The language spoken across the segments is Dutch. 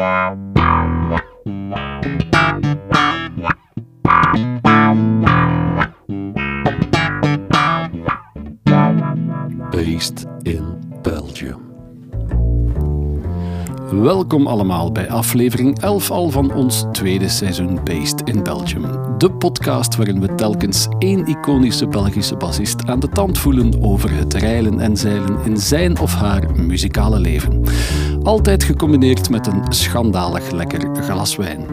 Based in Belgium. Welkom allemaal bij aflevering 11 al van ons tweede seizoen Based in Belgium. De podcast waarin we telkens één iconische Belgische bassist aan de tand voelen over het reilen en zeilen in zijn of haar muzikale leven. Altijd gecombineerd met een schandalig lekker glas wijn.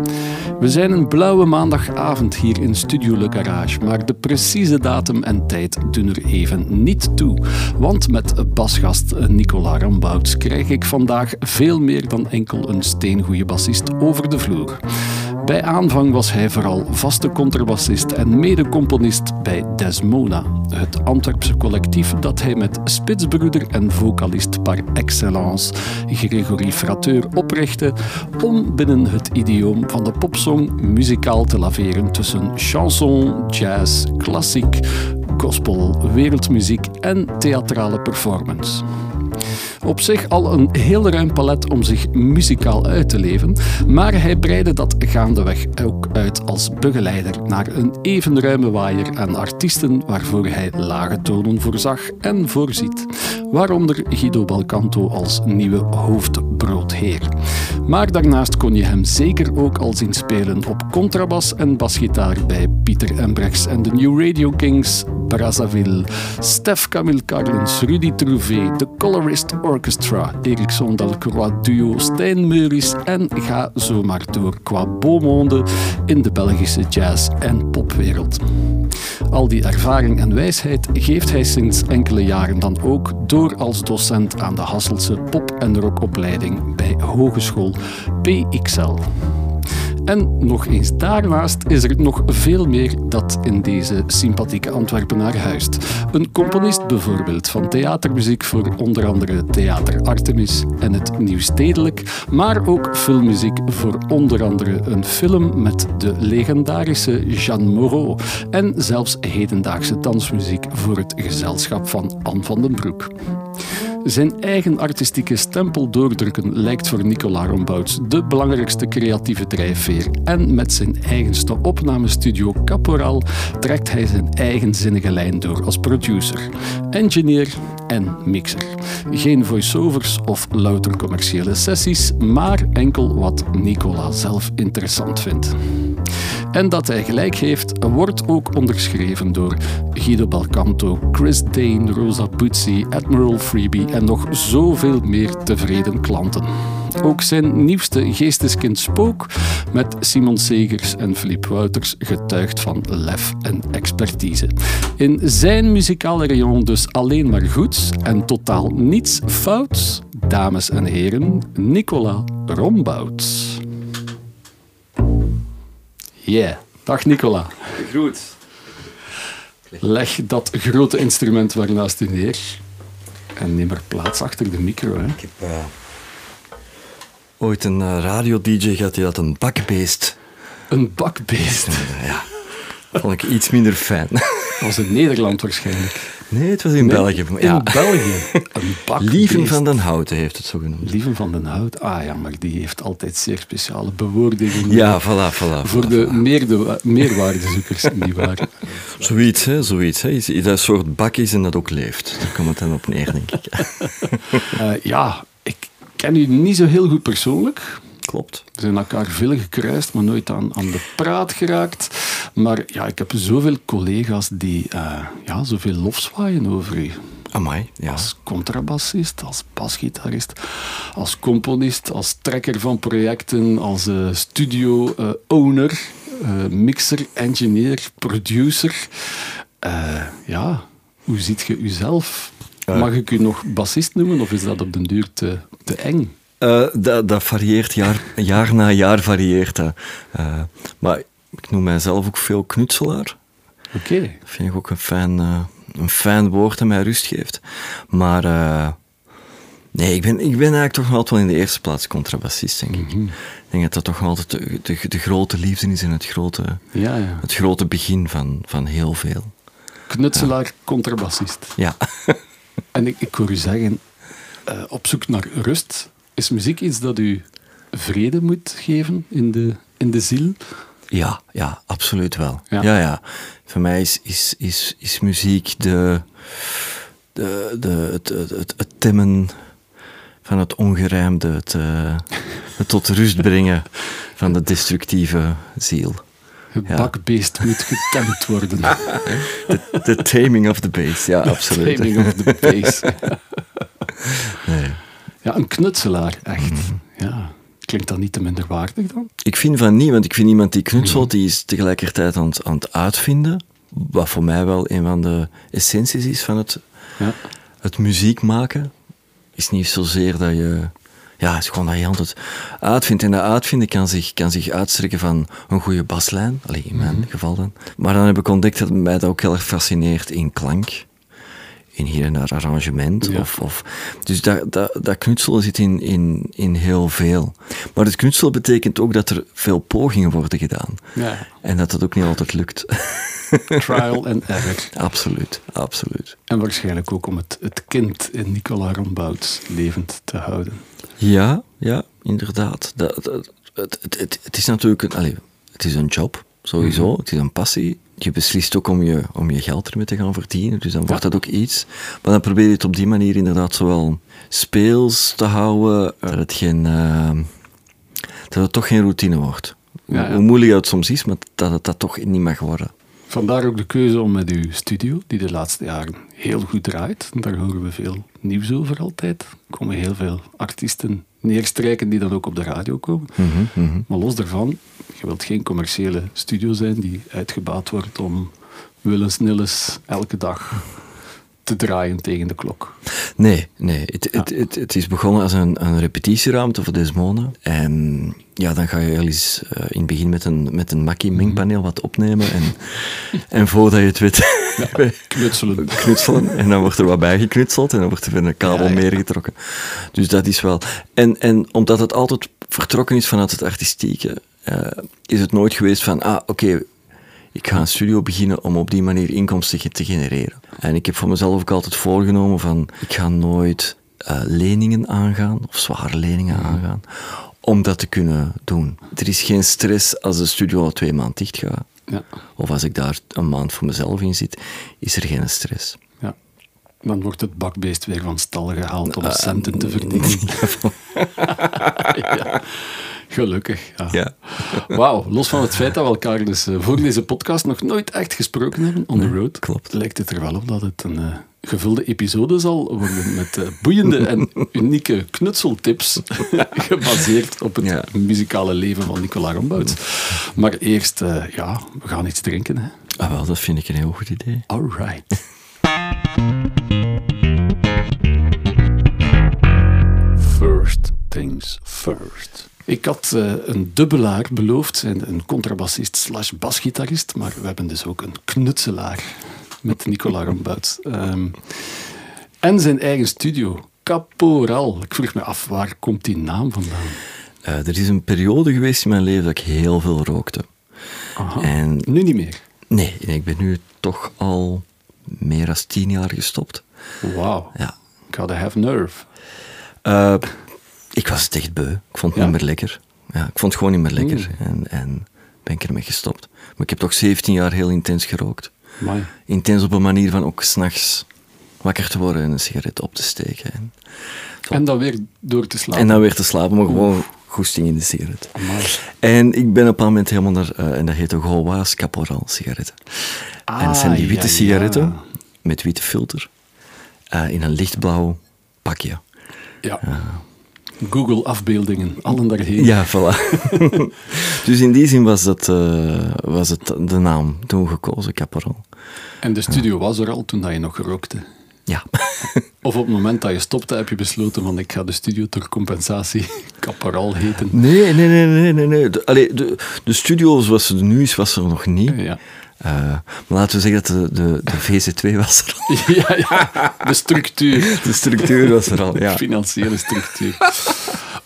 We zijn een blauwe maandagavond hier in Studio Le Garage, maar de precieze datum en tijd doen er even niet toe. Want met basgast Nicola Rambouts krijg ik vandaag veel meer dan enkel een steengoede bassist over de vloer. Bij aanvang was hij vooral vaste contrabassist en mede-componist bij Desmona, het Antwerpse collectief dat hij met spitsbroeder en vocalist par excellence Gregory Frateur oprichtte om binnen het idioom van de popsong muzikaal te laveren tussen chanson, jazz, klassiek, gospel, wereldmuziek en theatrale performance. Op zich al een heel ruim palet om zich muzikaal uit te leven, maar hij breidde dat gaandeweg ook uit als begeleider naar een even ruime waaier aan artiesten waarvoor hij lage tonen voorzag en voorziet. Waaronder Guido Balcanto als nieuwe hoofdbroodheer. Maar daarnaast kon je hem zeker ook al zien spelen op contrabas en basgitaar bij Pieter Embrechts en de New Radio Kings, Brazzaville, Stef Camille Carlens, Rudy Trouvé, The Colorist Orchestra, Ericsson Delcroix Duo, Stijn Meuris en ga zo maar door qua beaumonde in de Belgische jazz- en popwereld. Al die ervaring en wijsheid geeft hij sinds enkele jaren dan ook door als docent aan de Hasselse pop- en rockopleiding bij Hogeschool PXL. En nog eens daarnaast is er nog veel meer dat in deze sympathieke Antwerpenaar huist. Een componist bijvoorbeeld van theatermuziek voor onder andere Theater Artemis en het Nieuwstedelijk, maar ook filmmuziek voor onder andere een film met de legendarische Jeanne Moreau en zelfs hedendaagse dansmuziek voor het gezelschap van Anne van den Broek. Zijn eigen artistieke stempel doordrukken lijkt voor Nicola Rombouts de belangrijkste creatieve drijfveer. En met zijn eigenste opnamestudio Caporal trekt hij zijn eigenzinnige lijn door als producer, engineer en mixer. Geen voiceovers of louter commerciële sessies, maar enkel wat Nicola zelf interessant vindt. En dat hij gelijk heeft, wordt ook onderschreven door Guido Balcanto, Chris Dane, Rosa Buzzi, Admiral Freebie en nog zoveel meer tevreden klanten. Ook zijn nieuwste geesteskind Spook met Simon Segers en Philippe Wouters getuigt van lef en expertise. In zijn muzikale rayon dus alleen maar goeds en totaal niets fouts. Dames en heren, Nicola Rombouts. Yeah. Dag Nicola. Goed. Leg dat grote instrument waarnaast u neer en neem er plaats achter de micro. Hè. Ik heb uh, ooit een uh, radio-dj gehad die had een bakbeest. Een bakbeest? ja. Dat vond ik iets minder fijn. Dat was in Nederland waarschijnlijk. Nee, het was in nee, België. In ja. België. Een. Lieven van den Houten heeft het zo genoemd. Lieven van den Hout. Ah ja, maar die heeft altijd zeer speciale bewoordingen. Ja, voilà, voilà. Voor voilà, de voilà. meerde, meerwaardezoekers die waren. Zoiets, hè, zoiets. Hè. Dat een soort bak is en dat ook leeft. Daar komt het dan op neer, denk ik. uh, ja, ik ken u niet zo heel goed persoonlijk. Klopt. We zijn elkaar veel gekruist, maar nooit aan, aan de praat geraakt. Maar ja, ik heb zoveel collega's die uh, ja, zoveel lof zwaaien over u. Amai, ja. Als contrabassist, als basgitarist, als componist, als trekker van projecten, als uh, studio-owner, uh, mixer, engineer, producer. ja, hoe ziet je uzelf? Mag ik u nog bassist noemen of is dat op den duur te, te eng? Uh, dat, dat, varieert, jaar, jaar na jaar varieert dat. Uh, maar ik noem mijzelf ook veel knutselaar. Oké. Okay. Dat vind ik ook een fijn, uh, een fijn woord dat mij rust geeft. Maar nee, ik ben, ik ben eigenlijk toch altijd wel in de eerste plaats contrabassist, denk ik. Mhm. Ik denk dat dat toch altijd de, de, de grote liefde is en het grote, ja, ja. het grote begin van, van heel veel. Knutselaar, contrabassist. Ja. en ik, ik hoor u zeggen, op zoek naar rust is muziek iets dat u vrede moet geven in de, in de ziel? Ja, ja, absoluut wel. Ja. Ja, ja. Voor mij is, is, is, is muziek de, de, de, het, het, het, het timmen van het ongerijmde, het, eh, het tot rust brengen van de destructieve ziel. Het Ja. bakbeest moet getemd worden. De taming of the bass, ja, absoluut. Timing of the bass. Nee. Ja, een knutselaar, echt. Mhm. Ja. Klinkt dat niet te minder waardig dan? Ik vind van niet, want ik vind iemand die knutselt, die is tegelijkertijd aan het, aan het uitvinden. Wat voor mij wel een van de essenties is van het, Ja. het muziek maken. Is niet zozeer dat je. Ja, het is gewoon dat je altijd uitvindt. En dat uitvinden kan zich, kan zich uitstrekken van een goede baslijn. Allee, in mijn geval dan. Maar dan heb ik ontdekt dat mij dat ook heel erg fascineert in klank. In hier en daar arrangement. Ja. Of, of, dus dat, dat, dat knutselen zit in, in, in heel veel. Maar het knutselen betekent ook dat er veel pogingen worden gedaan. ja. En dat dat ook niet altijd lukt. Trial and error. absoluut, absoluut. En waarschijnlijk ook om het, het kind in Nicola Rombouts levend te houden. Ja, ja, inderdaad. Dat, dat- het, het, het, het is natuurlijk een, allee, het is een job, sowieso. Het is een passie. Je beslist ook om je, om je geld ermee te gaan verdienen. Dus dan wordt Ja. dat ook iets. Maar dan probeer je het op die manier inderdaad zowel speels te houden, dat het, geen, eh, dat het toch geen routine wordt. Ja, ja. Hoe moeilijk het soms is, maar dat het dat toch niet mag worden. Vandaar ook de keuze om met uw studio, die de laatste jaren heel goed draait, daar horen we veel nieuws over altijd. Er komen heel veel artiesten neerstrijken die dan ook op de radio komen. Mhm, mhm. Maar los daarvan, je wilt geen commerciële studio zijn die uitgebaat wordt om willens nillens elke dag te draaien tegen de klok. Nee, nee. Het, het, het, het is begonnen als een, een repetitieruimte voor Desmona. En ja, dan ga je wel eens eh, in het begin met een, met een Mackie mengpaneel wat opnemen. En, en voordat je het weet, Knutselen. knutselen. En dan wordt er wat bijgeknutseld en dan wordt er weer een kabel Ja, meer getrokken. Dus dat is wel... En, en omdat het altijd vertrokken is vanuit het artistieke, eh, is het nooit geweest van, ah, oké, ik ga een studio beginnen om op die manier inkomsten te genereren. En ik heb voor mezelf ook altijd voorgenomen van, ik ga nooit eh, leningen aangaan, of zware leningen aangaan, om dat te kunnen doen. Er is geen stress als de studio al twee maanden dicht gaat. Ja, Of als ik daar een maand voor mezelf in zit, is er geen stress. ja. Dan wordt het bakbeest weer van stal gehaald om Ah, centen te verdienen. ja. Gelukkig, ja. Ja. Wauw, los van het feit dat we elkaar dus eh, voor deze podcast nog nooit echt gesproken hebben on the road, klopt. lijkt het er wel op dat het een eh, gevulde episode zal worden met eh, boeiende en unieke knutseltips gebaseerd op het Ja. muzikale leven van Nicola Rombouts. Maar eerst, ja, we gaan iets drinken. Hè. Ah, wel, dat vind ik een heel goed idee. All right. First things first. Ik had eh, een dubbelaar beloofd, en een contrabassist slash basgitarist, maar we hebben dus ook een knutselaar met Nicola Rombouts. Ehm, en zijn eigen studio, Caporal. Ik vroeg me af, waar komt die naam vandaan? Eh, er is een periode geweest in mijn leven dat ik heel veel rookte. Aha. En Nu niet meer. nee, ik ben nu toch al meer dan tien jaar gestopt. Wauw. Ja. Gotta have nerve. Eh, ik was het echt beu. Ik vond het Ja? niet meer lekker. Ja, ik vond het gewoon niet meer lekker. En, en ben ik ermee gestopt. Maar ik heb toch 17 jaar heel intens gerookt. Amai. Intens op een manier van ook s'nachts wakker te worden en een sigaret op te steken. En, En dan weer door te slapen. en dan weer te slapen, maar gewoon goesting in de sigaret. Amai. En ik ben op een moment helemaal naar, eh, en dat heet de Gauloise Caporal sigaretten. en dat zijn die Ah, witte ja, sigaretten ja. met witte filter eh, in een lichtblauw pakje. Ja. Google afbeeldingen, allen daarheen. Ja, voilà. dus in die zin was, dat, eh, was het de naam toen gekozen, Caporal. En de studio was er al toen dat je nog rookte. Ja. Of op het moment dat je stopte, heb je besloten van ik ga de studio ter compensatie Caporal heten. Nee, nee, nee, nee, nee. nee. De, allee, de, de studio zoals ze er nu is, was er nog niet. Ja. Eh, maar laten we zeggen dat de, de, de VC2 was er al. ja, ja, de structuur. De structuur was er al, ja. Financiële structuur.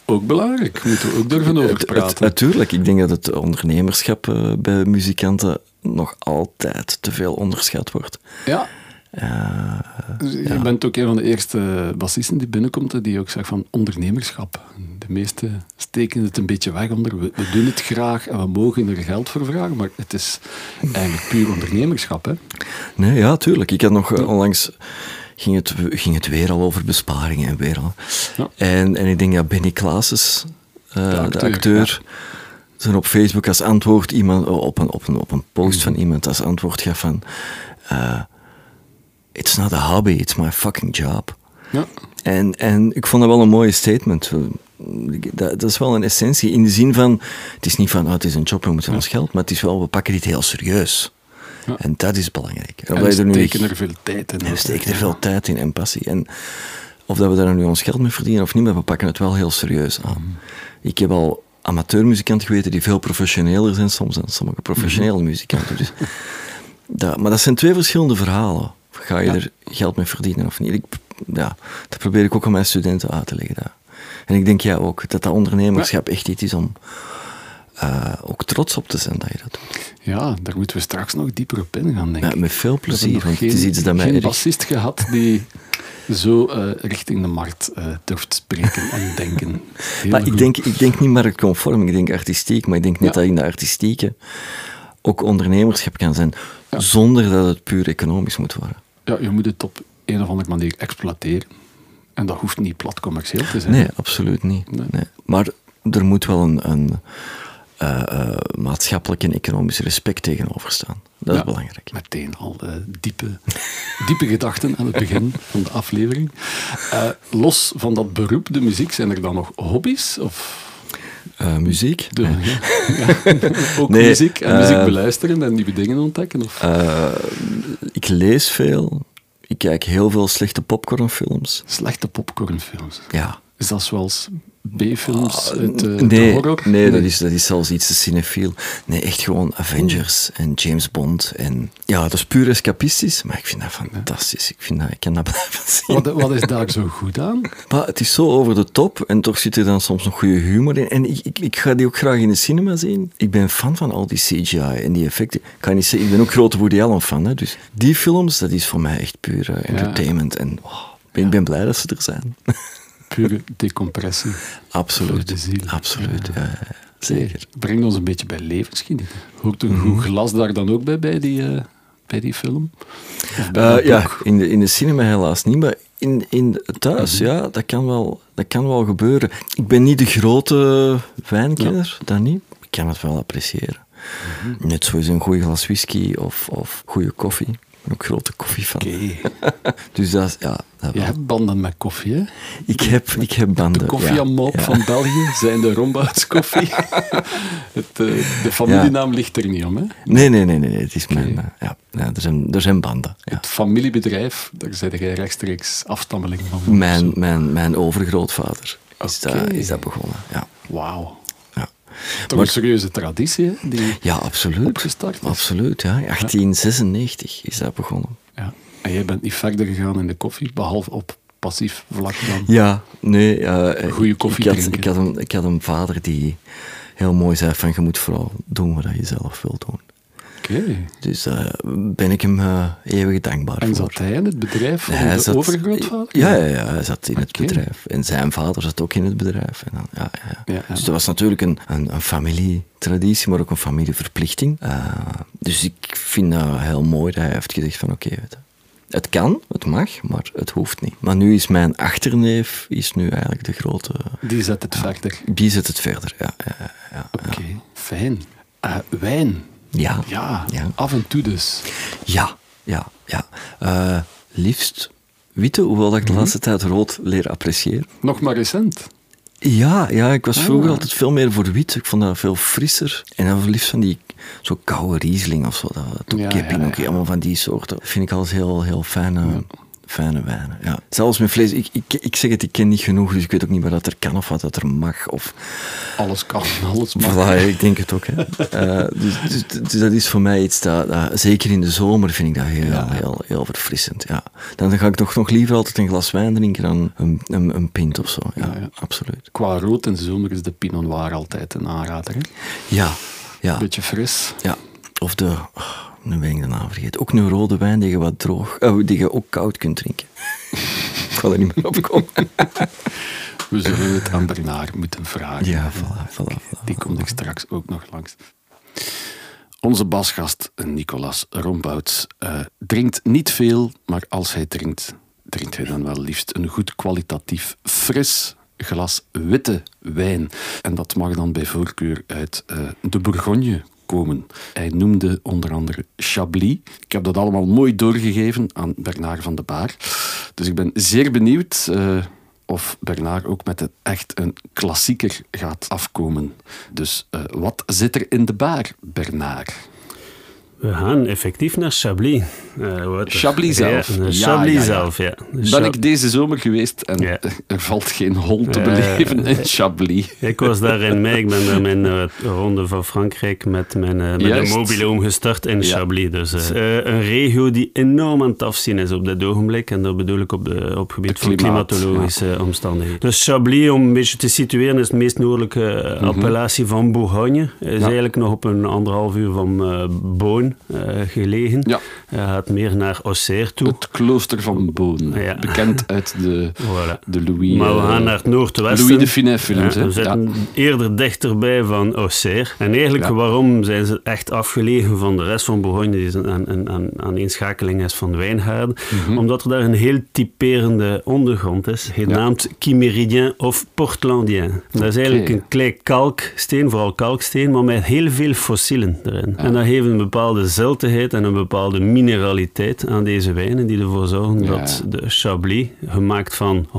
Ook belangrijk, moeten we ook durven over praten. Natuurlijk, ik denk dat het ondernemerschap eh, bij muzikanten nog altijd te veel onderschat wordt. Ja, Uh, dus je bent ook een van de eerste bassisten die binnenkomt en die ook zegt van ondernemerschap. De meesten steken het een beetje weg onder. We, we, doen het graag en we mogen er geld voor vragen, maar het is eigenlijk puur ondernemerschap. Hè? Nee, ja, tuurlijk. Ik had nog uh, onlangs ging het, ging het weer al over besparingen en weer al. Ja. En, en ik denk, ja, Benny Klaases, uh, de acteur, de acteur ja. op Facebook als antwoord iemand, op een, op een, op een post mm. van iemand als antwoord gaf van uh, It's not a hobby, it's my fucking job. Ja. En, en ik vond dat wel een mooie statement. Dat, dat, is wel een essentie in de zin van, het is niet van, oh, het is een job, we moeten ons geld, maar het is wel, we pakken dit heel serieus. Ja. En dat is belangrijk. En we steken er veel tijd in. En we steken er veel tijd in en passie. En of dat we daar nu ons geld mee verdienen of niet, maar we pakken het wel heel serieus aan. Mm. Ik heb al amateurmuzikanten geweten die veel professioneler zijn soms dan sommige professionele Mhm. muzikanten. Dus dat, maar dat zijn twee verschillende verhalen. Ga je Ja. er geld mee verdienen of niet? Ik, ja, dat probeer ik ook aan mijn studenten uit te leggen. Dat. En ik denk ja ook, dat dat ondernemerschap echt iets is om eh, ook trots op te zijn dat je dat doet. Ja, daar moeten we straks nog dieper op ingaan, denk Ja, ik. met veel plezier, want geen, het is iets dat mij geen erg- bassist gehad die zo eh, richting de markt eh, durft spreken en denken. Heel Maar ik denk, ik denk niet marktconform, ik denk artistiek, maar ik denk net Ja. dat in de artistieke ook ondernemerschap kan zijn, Ja. zonder dat het puur economisch moet worden. Ja, je moet het op een of andere manier exploiteren. En dat hoeft niet plat commercieel te zijn. Nee, absoluut niet. Nee. Nee. Maar er moet wel een, een eh, eh, maatschappelijk en economisch respect tegenover staan. Dat Ja. is belangrijk. Meteen al eh, diepe, diepe gedachten aan het begin van de aflevering. Los van dat beroep, de muziek, zijn er dan nog hobby's? Of Eh, muziek? ja, ja. ook Nee, muziek en eh, muziek beluisteren en nieuwe dingen ontdekken? Of Eh, ik lees veel. Ik kijk heel veel slechte popcornfilms. slechte popcornfilms? Ja. Is dat zoals B-films Ah, uit eh, nee, horror? Nee, Dat, is, dat is zelfs iets te cinefiel. Nee, echt gewoon Avengers en James Bond. En, ja, dat is puur escapistisch, maar ik vind dat fantastisch. Ik, vind dat, ik kan dat blijven zien. Wat, wat is daar zo goed aan? Maar het is zo over de top en toch zit er dan soms nog goede humor in. En ik, ik, ik ga die ook graag in de cinema zien. Ik ben fan van al die CGI en die effecten. Ik, kan niet zeggen, ik ben ook grote Woody Allen fan. Hè, dus die films, dat is voor mij echt puur eh, entertainment. En oh, ik ben blij dat ze er zijn. Pure decompressie. Absoluut. Voor de ziel. Absoluut, ja, ja, zeker. Brengt ons een beetje bij levensgenieten. Hoort een goed glas daar dan ook bij, bij die, eh, bij die film? Bij Eh, ja, in de, in de cinema helaas niet, maar in, in thuis, ja, dat kan, wel, dat kan wel gebeuren. Ik ben niet de grote wijnkenner, dat niet. Ik kan het wel appreciëren. Net zoals een goed glas whisky of, of goede koffie. Ben ook grote koffiefan. Oké. Dus dat is, ja, dat Je wel. hebt banden met koffie, hè? Ik heb, ik heb banden. De koffie ja, van België zijn de Rombouts koffie. het, eh, de familienaam ligt er niet om, hè? Nee, nee, nee, nee, nee, het is mijn... eh, ja, ja, er, zijn, er zijn banden. Ja. Het familiebedrijf, daar zijn jij rechtstreeks afstammeling van. Mijn, mijn, mijn overgrootvader is, Oké. dat, is dat begonnen. Ja, Wauw. Toch een serieuze traditie, hè? Die... ja absoluut. Opgestart is. Absoluut, ja. 1896 is dat begonnen. Ja. En jij bent niet verder gegaan in de koffie, behalve op passief vlak dan. Ja, nee. Goeie ik- koffie ik had, ik, had een, ik had een vader die heel mooi zei van je moet vooral doen wat je zelf wilt doen. Oké. Dus daar ben ik hem eh, eeuwig dankbaar En voor. zat hij in het bedrijf van Hij de zat- overgrootvader? Ja, ja, ja, hij zat in het bedrijf. En zijn vader zat ook in het bedrijf. En dan, ja, ja, ja. Dus dat was natuurlijk een, een, een familietraditie, maar ook een familieverplichting. Eh, dus ik vind dat heel mooi dat hij heeft gezegd van oké, het kan, het mag, maar het hoeft niet. Maar nu is mijn achterneef is nu eigenlijk de grote... Die zet het verder. Die zet het verder, ja. ja, ja. Oké, fijn. Wijn. Ja. Ja, Ja. af en toe dus. Ja, ja, ja. Eh, liefst witte, hoewel dat ik Mhm. de laatste tijd rood leer appreciëren. Nog maar recent. Ja, ja, ik was vroeger Ah. altijd veel meer voor wit. Ik vond dat veel frisser. En dan liefst van die zo koude Riesling of zo. Dat Ja, ja, ook, ja. allemaal van die soorten. vind ik alles heel, heel fijne, fijne wijnen. Ja. Zelfs met vlees, ik, ik, ik zeg het, ik ken niet genoeg, dus ik weet ook niet wat dat er kan of wat dat er mag. Of, Alles kan, alles mag. Voilà, ik denk het ook. Hè. Eh, dus, dus, dus dat is voor mij iets dat, dat- zeker in de zomer vind ik dat heel, Ja. heel, heel verfrissend. Ja. Dan ga ik toch nog liever altijd een glas wijn drinken dan een, een, een pint of zo. Ja, Ja, ja. absoluut. Qua rood in de zomer is de Pinot Noir altijd een aanrader. Hè? Ja, ja. Beetje fris. Ja, of de, nu ben ik de naam vergeten. Ook een rode wijn die je wat droog, uh, die je ook koud kunt drinken. ik ga er niet meer op komen. We zullen het aan Bernard moeten vragen. Ja, voilà, voilà, voilà Die komt ik straks ook nog langs. Onze basgast Nicolas Rombouts uh, drinkt niet veel, maar als hij drinkt, drinkt hij dan wel liefst een goed kwalitatief fris glas witte wijn. En dat mag dan bij voorkeur uit uh, de Bourgogne komen. Hij noemde onder andere Chablis. Ik heb dat allemaal mooi doorgegeven aan Bernard van de Baar. Dus ik ben zeer benieuwd uh, of Bernard ook met het echt een klassieker gaat afkomen. Dus uh, wat zit er in de baar, Bernard? We gaan effectief naar Chablis. Uh, Chablis zelf. Ja, Chablis ja, zelf, ja. Ben Chab ik deze zomer geweest en er valt geen hol te beleven uh, in Chablis. Ik was daar in mei. Ik ben daar mijn uh, ronde van Frankrijk met mijn met de mobiloom gestart in Chablis. Dus een regio die enorm aan het afzien is op dit ogenblik. En dat bedoel ik op, de, op het gebied van klimatologische omstandigheden. Dus Chablis, om een beetje te situeren, is de meest noordelijke mm -hmm. appellatie van Bourgogne. Is eigenlijk nog op een anderhalf uur van Boon. Uh, gelegen. Ja. Hij gaat meer naar Auxerre toe. Het klooster van Boon, ja. bekend uit de, voilà. de Louis... Maar we gaan naar het noordwesten. Louis de Finet films. We zitten eerder dichterbij van Auxerre. En eigenlijk, waarom zijn ze echt afgelegen van de rest van Bourgogne, die een, een, een aaneenschakeling is van wijngaarden? Mm -hmm. Omdat er daar een heel typerende ondergrond is, genaamd Chiméridien of Portlandien. Dat is eigenlijk okay. een klein kalksteen, vooral kalksteen, maar met heel veel fossielen erin. En dat heeft een bepaalde ziltigheid en een bepaalde mineraliteit aan deze wijnen die ervoor zorgen ja. dat de Chablis, gemaakt van 100%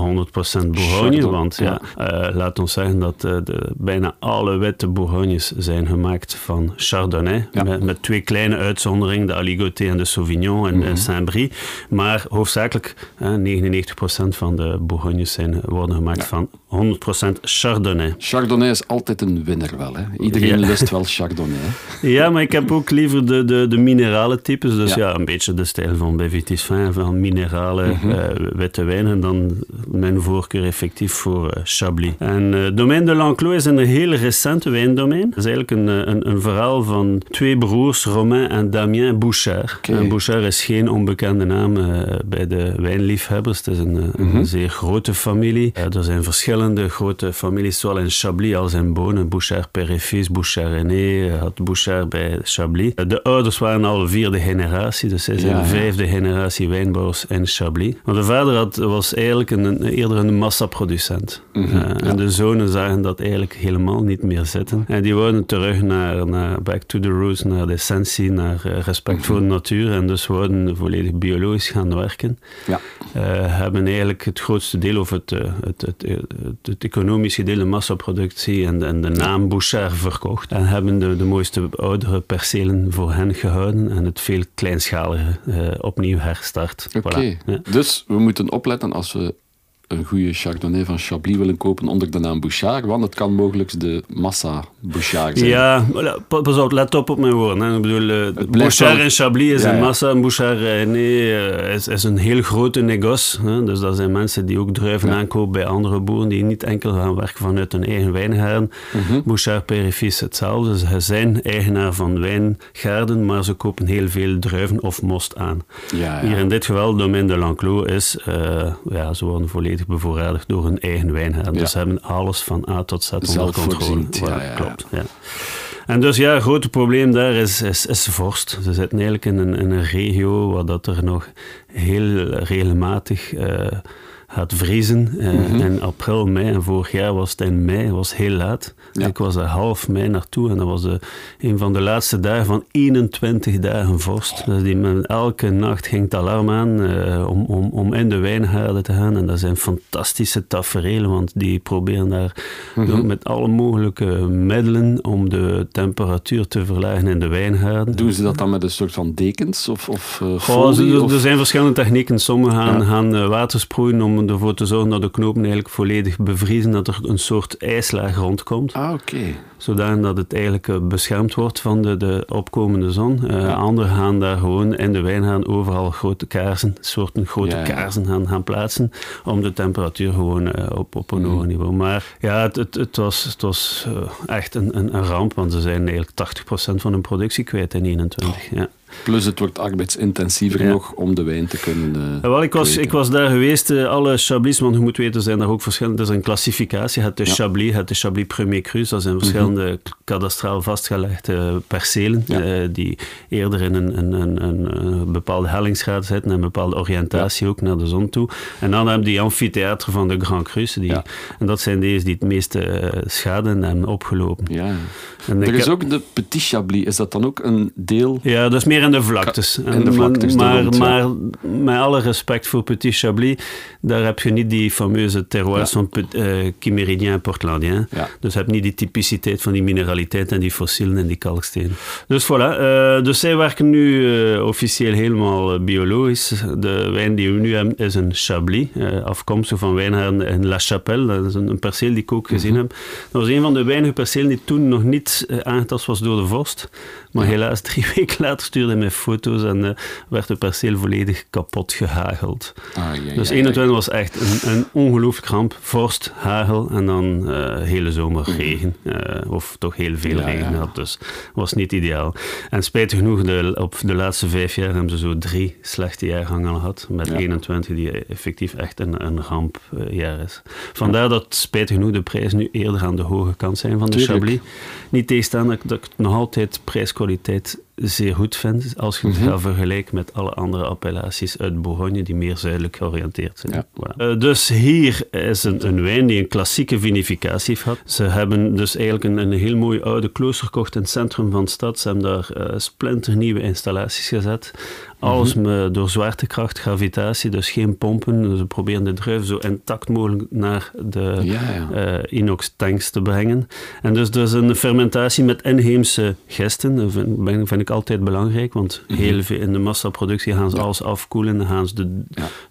Bourgogne, want ja, ja. Uh, laat ons zeggen dat uh, de, bijna alle witte Bourgognes zijn gemaakt van Chardonnay, ja. met, met, twee kleine uitzonderingen, de Aligoté en de Sauvignon en, mm -hmm. Saint-Brie, maar hoofdzakelijk uh, 99% van de Bourgognes zijn, worden gemaakt van 100% Chardonnay. Chardonnay is altijd een winnaar wel, hè? Iedereen lust wel Chardonnay. Ja, maar ik heb ook liever de, de, de minerale types. Dus ja. ja. een beetje de stijl van Bevitis Fin, van minerale mm -hmm. uh, witte wijnen. Dan mijn voorkeur effectief voor uh, Chablis. En uh, Domaine de L'Enclos is een heel recente wijndomein. Het is eigenlijk een, een, een, verhaal van twee broers, Romain en Damien Bouchard. Okay. En Bouchard is geen onbekende naam bij de wijnliefhebbers. Het is een, mm -hmm. een zeer grote familie. er zijn verschillende grote families, zowel in Chablis als in Bonen. Bouchard fils, Bouchard aîné, had Bouchard bij Chablis. De ouders waren al de vierde generatie, dus zij zijn ja, de vijfde generatie wijnbouwers in Chablis. Maar de vader had, was eigenlijk een, eerder een massaproducent. Mm -hmm, uh, ja. En de zonen zagen dat eigenlijk helemaal niet meer zitten. En die wouden terug naar, naar back to the roots, naar de essentie, naar respect mm -hmm. voor de natuur. En dus wouden volledig biologisch gaan werken. Ja. Uh, hebben eigenlijk het grootste deel, of het, het, het, het, het economische deel, de massaproductie en, en de naam Bouchard verkocht. En hebben de, de mooiste oudere percelen voor hen gehouden en het veel kleinschaliger uh, opnieuw herstart. Oké, okay. voilà. ja. dus we moeten opletten als we een goede Chardonnay van Chablis willen kopen onder de naam Bouchard, want het kan mogelijk de massa Bouchard zijn. Ja, pas op, let op op mijn woorden. Hè. Ik bedoel, uh, Bouchard en Chablis is ja, een massa, en Bouchard nee, uh, is, is, een heel grote negoce. Hè. Dus dat zijn mensen die ook druiven ja. aankopen bij andere boeren, die niet enkel gaan werken vanuit hun eigen wijngaarden. -hmm. Bouchard Perifis hetzelfde. Ze zijn eigenaar van wijngaarden, maar ze kopen heel veel druiven of most aan. Ja, Hier in dit geval, Domaine de L'Enclos is, uh, ja, ze worden volledig bevoorradigd door hun eigen wijngaard. Ja. Dus ze hebben alles van A tot Z onder controle. Ja, ja, klopt. Ja. En dus ja, het grote probleem daar is, is, is vorst. Ze zitten eigenlijk in een, in een regio waar dat er nog heel regelmatig uh, gaat vriezen. Uh, mm -hmm. In april, mei. En vorig jaar was het in mei, was heel laat. Ja. Ik was er half mei naartoe en dat was de, een van de laatste dagen van 21 dagen vorst. Dus die men, elke nacht ging het alarm aan uh, om, om, om in de wijngaarden te gaan. En dat zijn fantastische tafereelen, want die proberen daar mm -hmm. met alle mogelijke middelen om de temperatuur te verlagen in de wijngaarden. Doen ze dat dan met een soort van dekens of, of uh, folie? Oh, er, er, zijn verschillende technieken. Sommigen gaan, ja. gaan uh, water sproeien om ervoor te zorgen dat de knopen eigenlijk volledig bevriezen, dat er een soort ijslaag rondkomt. Ah, oké. Okay. Zodat het eigenlijk beschermd wordt van de, de opkomende zon. Uh, ja. Anderen gaan daar gewoon in de wijn overal grote kaarsen, soorten grote ja, ja. kaarsen gaan, gaan plaatsen, om de temperatuur gewoon uh, op, op een hoger mm. niveau. Maar ja, het, het, het was, het was echt een, een, een, ramp, want ze zijn eigenlijk 80% van hun productie kwijt in 21. Oh. Ja. Plus het wordt arbeidsintensiever nog om de wijn te kunnen uh, Wel, ik was, ik was daar geweest, uh, alle Chablis, want je moet weten, zijn daar ook verschillende, er is een klassificatie, het de ja. Chablis, het de Chablis Premier Cru, dat zijn verschillende mm -hmm. kadastraal vastgelegde percelen, ja. uh, die eerder in een, een, een, een, bepaalde hellingsgraad zitten en een bepaalde oriëntatie ook naar de zon toe. En dan heb je die amfitheater van de Grand Crus, die, en dat zijn deze die het meeste schade hebben opgelopen. Ja. En er is ook de Petit Chablis, is dat dan ook een deel? Ja, dat is meer in de vlaktes. In de vlaktes maar, rond, maar, met alle respect voor Petit Chablis, daar heb je niet die fameuze terroirs ja. van uh, Chiméridien en Portlandien. Ja. Dus je hebt niet die typiciteit van die mineraliteit en die fossielen en die kalkstenen. Dus voilà, uh, dus zij werken nu uh, officieel helemaal biologisch. De wijn die we nu hebben is een Chablis, afkomstig van wijngaarden in La Chapelle. Dat is een, een perceel die ik ook gezien mm -hmm. heb. Dat was een van de weinige percelen die toen nog niet aangetast was door de vorst. Maar helaas, drie weken later stuurde hij mij foto's en uh, werd de perceel volledig kapot gehageld. Ah, ja, dus ja, 21 was echt een, een ongelooflijk ramp. Vorst, hagel en dan uh, hele zomer regen. Uh, of toch heel veel regen had. Dus was niet ideaal. En spijtig genoeg, de, op de laatste vijf jaar hebben ze zo drie slechte jaargangen gehad. Met Ja. 21 die effectief echt een, een rampjaar is. Vandaar dat spijtig genoeg de prijzen nu eerder aan de hoge kant zijn van de Tuurlijk. Chablis. Niet tegenstaan dat, ik- dat ik nog altijd zeer goed vind. Als je het gaat vergelijken met alle andere appellaties uit Bourgogne die meer zuidelijk georiënteerd zijn. Ja. Voilà. Eh, dus hier is een, een wijn die een klassieke vinificatie heeft gehad. Ze hebben dus eigenlijk een, een heel mooi oude klooster gekocht in het centrum van de stad. Ze hebben daar eh, splinternieuwe installaties gezet. Alles Mhm. met, door zwaartekracht, gravitatie, dus geen pompen. Dus Ze proberen de druif zo intact mogelijk naar de Ja, ja. eh, inox tanks te brengen. En dus is een fermentatie met inheemse gisten. Dat vind, ben- vind ik altijd belangrijk, want Mhm. heel veel in de massaproductie gaan ze Ja. alles afkoelen, gaan ze de,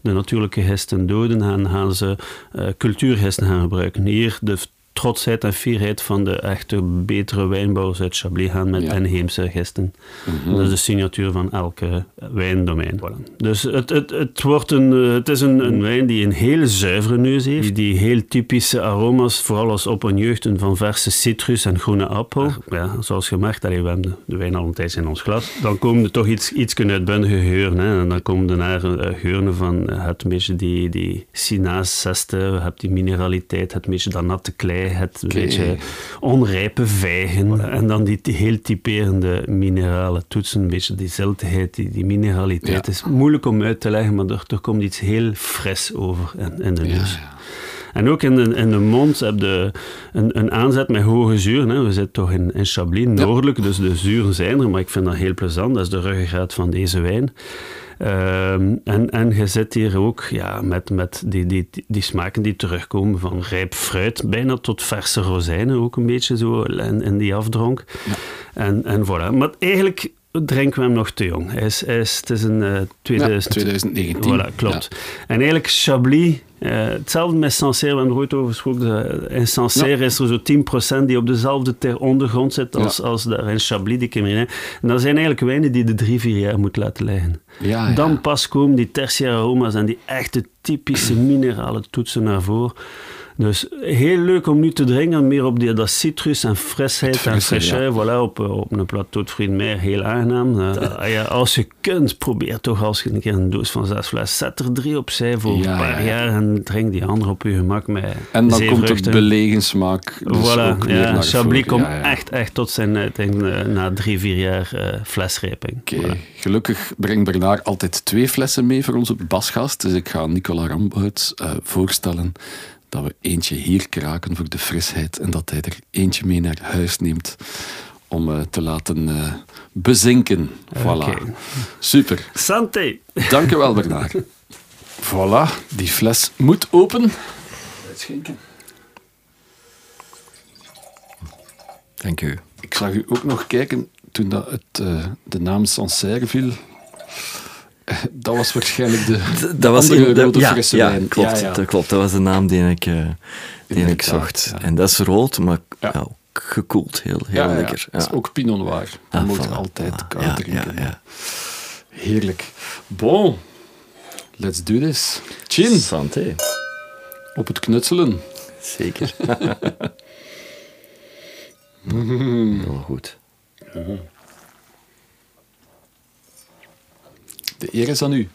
de natuurlijke gisten doden en gaan ze eh cultuurgisten gaan gebruiken. Hier de trotsheid en fierheid van de echte betere wijnbouwers uit Chablis gaan met Ja. inheemse gisten. Mhm. Dat is de signatuur van elke wijndomein. Voilà. Dus het, het, het, wordt een, eh, het is een, een wijn die een hele zuivere neus heeft, die, die heel typische aroma's, vooral als opperjeugden van verse citrus en groene appel. Ja, zoals je merkt, allee, we hebben de, wijn al een in ons glas. Dan komen er toch iets, iets uitbundige geuren. Hè. En dan komen er naar eh, geuren van eh, het een beetje die, die sinaasaste, je hebt die mineraliteit, het een beetje dat natte klei, het Oké. beetje onrijpe vijgen. En dan die, heel typerende minerale toetsen, een beetje die ziltigheid, die, die mineraliteit. Ja. Het is moeilijk om uit te leggen, maar er, er komt iets heel fris over in, in de neus. ja. En ook in de, in de mond heb je een, een aanzet met hoge zuur. Hè. We zitten toch in, in Chablis, noordelijk, dus de zuren zijn er, maar ik vind dat heel plezant. Dat is de ruggengraat van deze wijn. Ehm, en, en je zit hier ook ja, met, met die, die, die smaken die terugkomen van rijp fruit, bijna tot verse rozijnen ook een beetje zo in, in die afdronk. En, en voilà. Maar eigenlijk drinken we hem nog te jong. Hij is, hij is, het is een eh, 2000, 2019. Voilà, klopt. En eigenlijk Chablis, eh, hetzelfde met Sancerre, we hebben er ooit over gesproken. eh, In Sancerre is er zo 10% die op dezelfde ter ondergrond zit als, als daar in Chablis, die Camerin. En dat zijn eigenlijk wijnen die de drie, vier jaar moet laten liggen. Dan pas komen die tertiaire aroma's en die echte typische minerale toetsen naar voren. Dus heel leuk om nu te drinken, meer op die, dat citrus en frisheid en fraîcheur. Voilà, op, op een plateau de de Mer, heel aangenaam. Eh, ja, als je kunt, probeer toch als je een keer een doos van zes fles, zet er drie opzij voor Ja, een paar ja, ja. jaar en drink die andere op je gemak met En dan komt de belegensmaak dus voilà, ook naar Chablis voren. komt echt, echt tot zijn uiting eh, na drie, vier jaar eh flesrijping. Oké, Voilà. gelukkig brengt Bernard altijd twee flessen mee voor onze basgast. Dus ik ga Nicola Rambout eh, voorstellen dat we eentje hier kraken voor de frisheid en dat hij er eentje mee naar huis neemt om eh, te laten eh, bezinken. Voilà. Oké. Super. Santé! Dank u wel, Bernard. Voilà, die fles moet open. Uitschenken. Dank u. Ik zag u ook nog kijken toen dat het, eh, de naam Sancerre viel. Dat was waarschijnlijk de, de Dat was in- dat- rode ja, frisse ja, wijn. Klopt, Ja, ja. Dat klopt. Dat was de naam die ik, eh, die ik zocht. En dat is rood, maar ook gekoeld. Heel, lekker. Het is ook Pinot Noir. Je Ah, moet voilà, altijd voilà. koud drinken. Heerlijk. Bon, let's do this. Chin, Santé. op het knutselen. Zeker. Heel goed. De eer is aan u.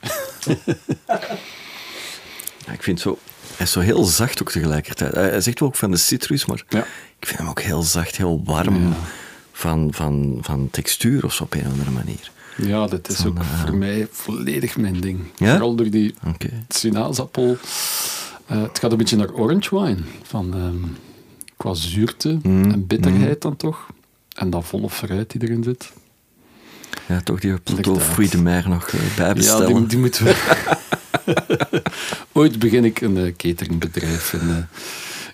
Ja, ik vind zo... Hij is zo heel zacht ook tegelijkertijd. Hij zegt wel ook van de citrus, maar Ja. ik vind hem ook heel zacht, heel warm van, van, van textuur of zo op een of andere manier. Ja, dat is ook voor mij volledig mijn ding. Ja? Vooral door die sinaasappel. Eh, het gaat een beetje naar orange wine. Van, ehm, qua zuurte Mm, en bitterheid dan toch. En dat volle fruit die erin zit. Ja, toch die de Mer nog eh, Ja, bijbestellen. die, die moeten we... Ooit begin ik een eh, cateringbedrijf in, eh,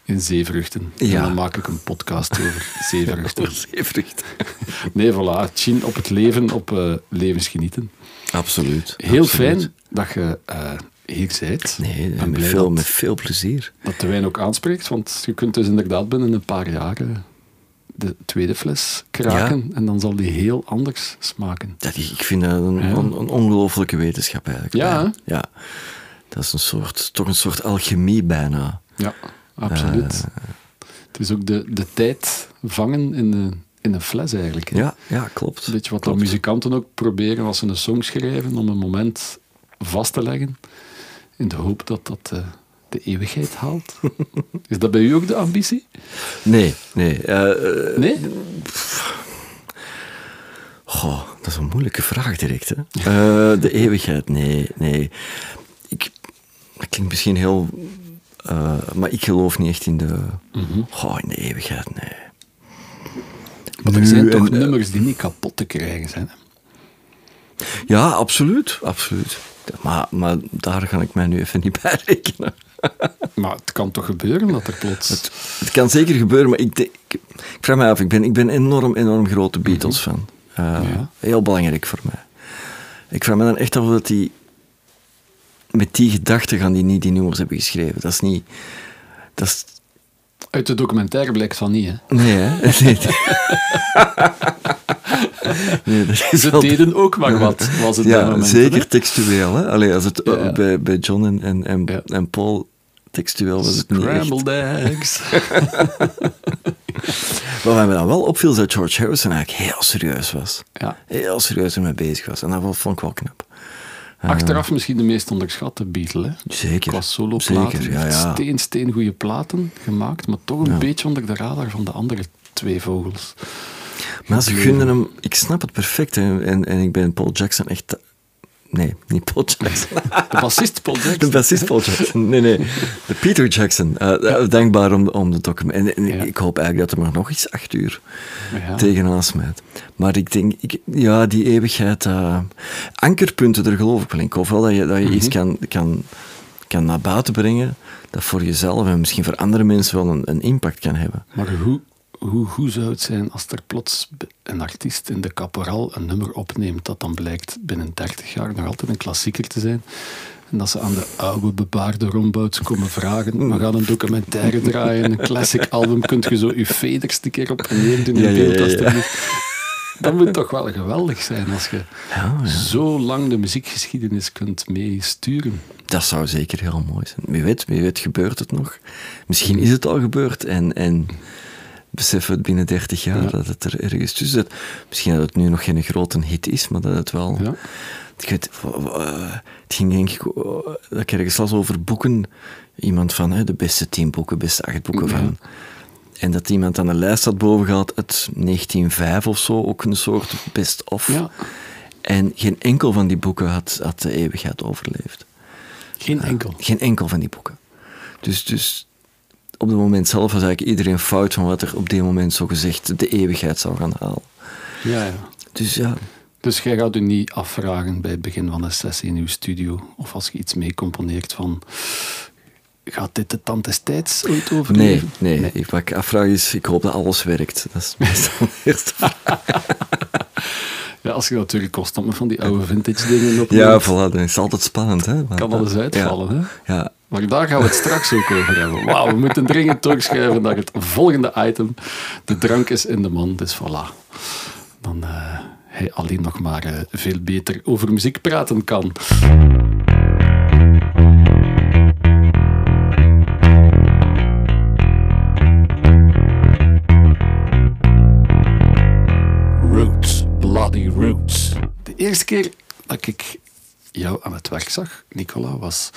in zeevruchten. En Ja. dan maak ik een podcast over zeevruchten. Voor zeevrucht. Nee, voilà. Chin op het leven, op eh, levensgenieten. Absoluut. Heel absoluut. fijn dat je hier bent. Nee, ben met veel, dat- met veel plezier. dat de wijn ook aanspreekt, want je kunt dus inderdaad binnen een paar jaar de tweede fles kraken en dan zal die heel anders smaken. Dat, ik vind dat een, Ja. een ongelooflijke wetenschap eigenlijk. Ja, ja. Dat is een soort, toch een soort alchemie bijna. Ja, absoluut. Het is ook de, de tijd vangen in, de, in een fles eigenlijk. hè. Ja, ja klopt. Weet je wat de Klopt. muzikanten ook proberen als ze een song schrijven om een moment vast te leggen, in de hoop dat dat eh, de eeuwigheid haalt? Is dat bij u ook de ambitie? Nee, nee. eh, eh, Nee? goh, dat is een moeilijke vraag direct. Hè? Eh, de eeuwigheid, nee, nee. Ik, dat klinkt misschien heel... maar ik geloof niet echt in de... Goh, in de eeuwigheid, nee. Want er zijn toch en, nummers die niet kapot te krijgen zijn. hè? Ja, absoluut, absoluut. Maar, maar daar ga ik mij nu even niet bij rekenen. Maar het kan toch gebeuren dat er plots... Het kan zeker gebeuren, maar ik, ik, ik vraag me af, ik ben, ik ben enorm, enorm grote Beatles-fan. Eh, Ja. Heel belangrijk voor mij. Ik vraag me dan echt af dat die met die gedachten gaan die niet die nummers hebben geschreven. Dat is niet... Dat is, Uit de documentaire blijkt van niet, hè? nee, hè? Nee, nee, dat is Ze wel- deden ook maar wat, was het Ja, zeker hè? textueel. Hè? Allee, als het, eh, Ja. bij, bij John en, en, en, Ja. en Paul textueel was het niet echt. Scrambled eggs. Wat mij dan wel opviel, is dat George Harrison eigenlijk heel serieus was. ja. Heel serieus ermee bezig was. En dat vond ik wel knap. Achteraf misschien de meest onderschatte Beatle, hè? Zeker. Qua solo-platen. Zeker, ja, ja. Steen, steen goede platen gemaakt, maar toch een beetje onder de radar van de andere twee vogels. Maar ze gunden hem... Ik snap het perfect. En, en ik ben Paul Jackson echt... Nee, niet Paul Jackson. De bassist Paul Jackson. De bassist Paul Jackson. Nee, nee. De Peter Jackson. Eh, Dankbaar om, om de document. En, en Ja. ik hoop eigenlijk dat er maar nog iets acht uur Ja. tegenaan smijt. Maar ik denk, ik, ja, die eeuwigheid... eh, ankerpunten, daar geloof ik wel in. Ik hoop wel dat je, dat je iets kan, kan, kan naar buiten brengen dat voor jezelf en misschien voor andere mensen wel een, een impact kan hebben. Maar hoe, hoe goed zou het zijn als er plots een artiest in de caporal een nummer opneemt dat dan blijkt binnen 30 jaar nog altijd een klassieker te zijn? En dat ze aan de oude bebaarde rombouts komen vragen. We gaan een documentaire draaien, een classic album. Kunt je zo je veders een keer op en neer doen in Ja, beeld? ja, ja. Dat moet toch wel geweldig zijn als je zo lang de muziekgeschiedenis kunt meesturen. Dat zou zeker heel mooi zijn. Wie weet, wie weet gebeurt het nog. Misschien is het al gebeurd en, en beseffen het binnen 30 jaar Ja. dat het er ergens tussen zit. Misschien dat het nu nog geen grote hit is, maar dat het wel... Ja. Ik weet, eh, het ging denk ik, eh, dat ik ergens las over boeken. Iemand van hè, de beste tien boeken, beste acht boeken Ja. van. En dat iemand aan de lijst had boven gehad uit 1905 of zo, ook een soort best-of. Ja. En geen enkel van die boeken had, had de eeuwigheid overleefd. Geen enkel. Geen enkel van die boeken. Dus, dus op het moment zelf was eigenlijk iedereen fout van wat er op dit moment zo gezegd de eeuwigheid zou gaan halen. Ja, ja. Dus ja, Dus jij gaat u niet afvragen bij het begin van een sessie in uw studio, of als je iets mee componeert van, gaat dit de tand des tijds ooit nee, overleven? nee, Ik, wat ik afvraag is, ik hoop dat alles werkt. Dat is meestal de eerste vraag. Ja, als je natuurlijk constant met van die oude vintage dingen op Ja, voilà, dat is altijd spannend. Hè? Want, kan alles uitvallen. Ja, Hè? ja. Maar daar gaan we het straks ook over hebben. Wauw, we moeten dringend doorschuiven naar het volgende item. De drank is in de man, dus voilà. Dan eh, hij alleen nog maar eh, veel beter over muziek praten kan. Roots, Bloody Roots. De eerste keer dat ik jou aan het werk zag, Nicola, was...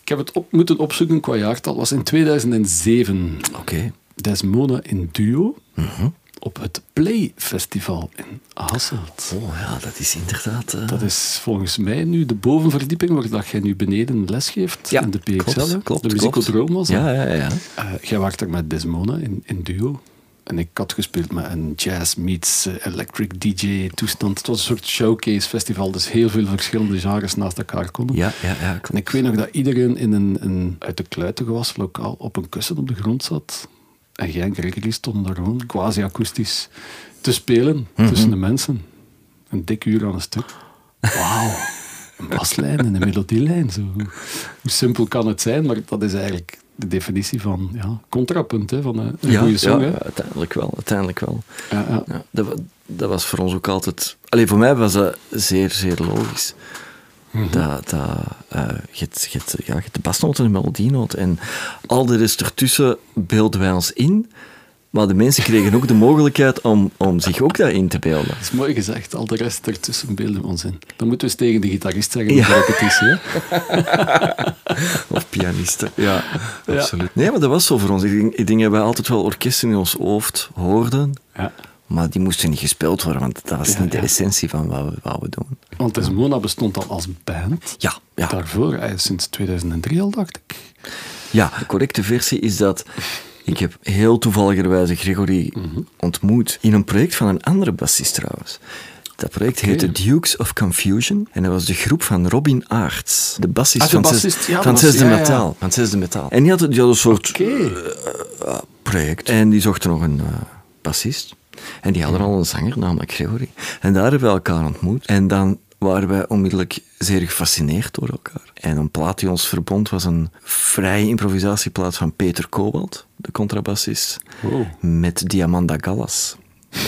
Ik heb het op moeten opzoeken qua jaartal. was in 2007. Oké. Desmona in duo. Mhm. Op het Play Festival in Hasselt. Oh ja, dat is inderdaad... eh, Dat is volgens mij nu de bovenverdieping waar dat jij nu beneden lesgeeft. ja, in de PXL. klopt, klopt, de klopt. muziekodroom was. Ja, ja, ja. Eh, jij werkte er met Desmona in, in duo. En ik had gespeeld met een jazz meets eh, electric DJ toestand. Het was een soort showcase festival, dus heel veel verschillende genres naast elkaar konden. Ja, ja, ja. En ik weet nog dat iedereen in een, een uit de kluiten gewas lokaal op een kussen op de grond zat. En jij en Gregory stonden daar gewoon quasi-akoestisch te spelen Mhm. tussen de mensen. Een dik uur aan een stuk. Wauw. Een baslijn en een melodielijn. Zo. Hoe simpel kan het zijn, maar dat is eigenlijk de definitie van ja, contrapunt hè, van een, een Ja, goede song. ja, hè. uiteindelijk wel. Uiteindelijk wel. Ja, ja. Dat, dat was voor ons ook altijd... Alleen voor mij was dat zeer, zeer logisch. Mhm. Dat, dat, eh, je, ja, je hebt de basnoot en de melodienoot. En al de rest ertussen beelden wij ons in. Maar de mensen kregen ook de mogelijkheid om, om zich ook daarin te beelden. Dat is mooi gezegd. Al de rest ertussen beelden we ons in. Dan moeten we eens tegen de gitarist zeggen Ja. de repetitie. Hè? Of pianisten. Ja, absoluut. Nee, maar dat was zo voor ons. Ik denk, ik denk dat wij altijd wel orkesten in ons hoofd hoorden. Ja. Maar die moesten niet gespeeld worden, want dat was Ja, niet de essentie van wat we, wat we doen. Want Desmona bestond al als band. Ja, ja. Daarvoor, sinds 2003 al, dacht ik. Ja, de correcte versie is dat ik heb heel toevalligerwijze Gregory ontmoet in een project van een andere bassist trouwens. Dat project heette Dukes of Confusion en dat was de groep van Robin Aarts, de bassist Ah, de van, bassist, Zes- ja, van dat was- Zesde ja, ja. Metaal. Van Zesde Metaal. En die had, die had een soort Oké. eh, project en die zochten nog een eh, bassist. En die hadden al een zanger, namelijk Gregory. En daar hebben we elkaar ontmoet. En dan waren wij onmiddellijk zeer gefascineerd door elkaar. En een plaat die ons verbond was een vrije improvisatieplaat van Peter Kobalt, de contrabassist, Wow. met Diamanda Gallas.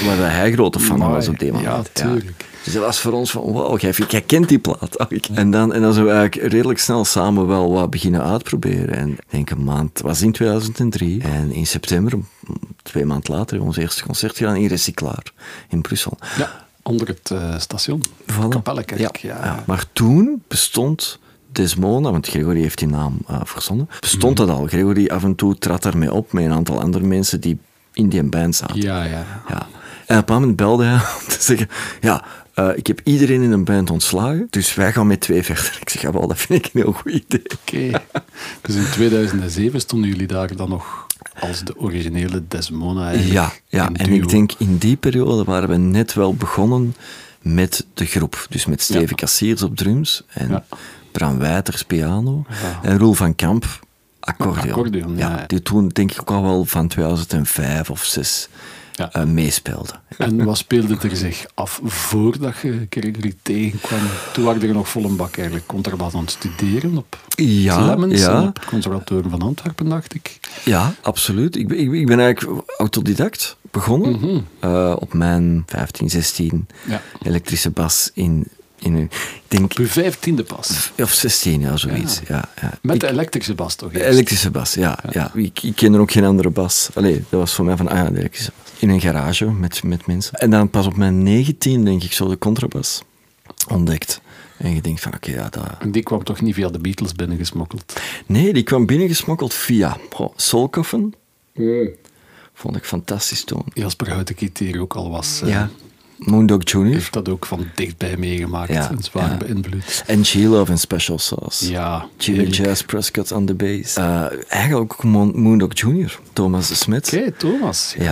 Waar hij grote fan van was op die moment. Ja, tuurlijk. Dus dat was voor ons van, wauw, jij, jij kent die plaat. Oh, En, dan, en dan zijn we eigenlijk redelijk snel samen wel wat beginnen uitproberen. En ik denk een maand, het was in 2003. En in september, twee maanden later, hebben we ons eerste concert gedaan in Recyclaar, in Brussel. Ja, onder het eh, station. Voilà. Ja, Ja, ja. Maar toen bestond Desmona, want Gregory heeft die naam eh, verzonnen, bestond Mhm. dat al. Gregory af en toe trad daarmee op met een aantal andere mensen die in die band zaten. ja, ja. Ja. En op een moment belde hij om te zeggen: Ja, eh, ik heb iedereen in een band ontslagen, dus wij gaan met twee verder. Ik zeg: Ja, wel, dat vind ik een heel goed idee. Oké. Dus in 2007 stonden jullie daar dan nog als de originele Desmona eigenlijk Ja, ja. en ik denk in die periode waren we net wel begonnen met de groep. Dus met Steven Ja. Kassiers op drums en Ja. Bram Wijters piano Ja. en Roel van Kamp accordeon. Accordeon, ja. Die toen denk ik ook al wel van 2005 of 6 Ja. eh, meespeelde. En wat speelde er zich af voordat je Gregory tegenkwam? Toen waren er nog vol een bak eigenlijk contrabas aan het studeren op Ja, Clemens ja. op het conservatorium van Antwerpen, dacht ik. Ja, absoluut. Ik ben, ik, ben- ik ben eigenlijk autodidact begonnen Mhm. eh, op mijn 15, 16 Ja. elektrische bas in, in een, ik denk, Op uw vijftiende pas. of 16, ja, zoiets. Ja. Ja, Met Ik- de elektrische bas toch eerst? elektrische bas, ja. ja. Ik, ik kende ook geen andere bas. Allee, dat was voor mij van, ah ja, de elektrische bas. In een garage met, met mensen. En dan pas op mijn 19, denk ik, zo de contrabas ontdekt. En je denkt van, oké, ja, dat... En die kwam toch niet via de Beatles binnengesmokkeld? Nee, die kwam binnengesmokkeld via oh. Vond ik fantastisch toen. Jasper Houtekiet hier ook al was. eh, Ja. Moondog Jr. heeft dat ook van dichtbij meegemaakt Ja, en zwaar ja. beïnvloed. En G-Love en Special Sauce. Ja, Jimmy. Jazz Prescott on the bass. Eh, eigenlijk ook Mo- Moondog Jr., Thomas de Smet. Oké, Thomas. Ja.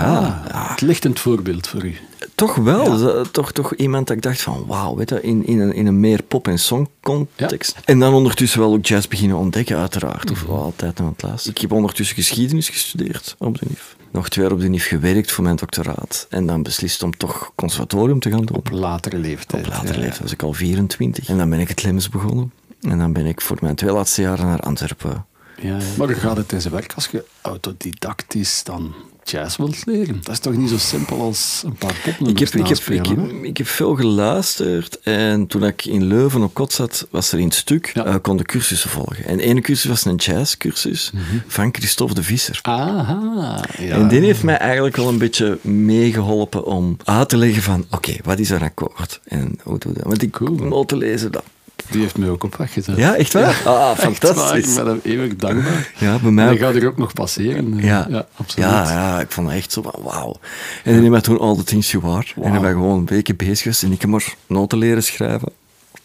Ja. Het lichtend voorbeeld voor u. Toch wel. Zo- Toch, toch iemand dat ik dacht van, wauw, weet je, in, in, een, in een meer pop- en song context. En dan ondertussen wel ook jazz beginnen ontdekken, uiteraard. Of wel altijd aan het laatste. Ik heb ondertussen geschiedenis gestudeerd op de NIF. Nog twee jaar op de NIF gewerkt voor mijn doctoraat. En dan beslist om toch conservatorium te gaan doen. Op latere leeftijd. Op later ja. leeftijd was ik al 24. En dan ben ik het Lemmens begonnen. En dan ben ik voor mijn twee laatste jaren naar Antwerpen. Ja, ja. Maar hoe gaat het in zijn werk als je autodidactisch dan jazz wilt leren? Dat is toch niet zo simpel als een paar popnummers ik, heb, ik, heb, ik heb veel geluisterd en toen ik in Leuven op kot zat, was er in het stuk, Ja. eh, kon de cursussen volgen. En de ene cursus was een jazzcursus Mhm. van Christophe de Visser. Aha. Ja. En die heeft mij eigenlijk wel een beetje meegeholpen om uit te leggen van, oké, wat is een akkoord? En hoe doe je dat? Want ik Cool. noten lezen, dat Die heeft mij ook op weg gezet. Ja, echt waar? Ah, fantastisch. ik ben hem eeuwig dankbaar. Ja, bij mij En gaat er ook nog passeren. Ja. ja absoluut. Ja, ja, ik vond het echt zo van wauw. En dan hebben we toen All the Things You Are. En dan ben ik gewoon een weekje bezig geweest en ik heb maar noten leren schrijven.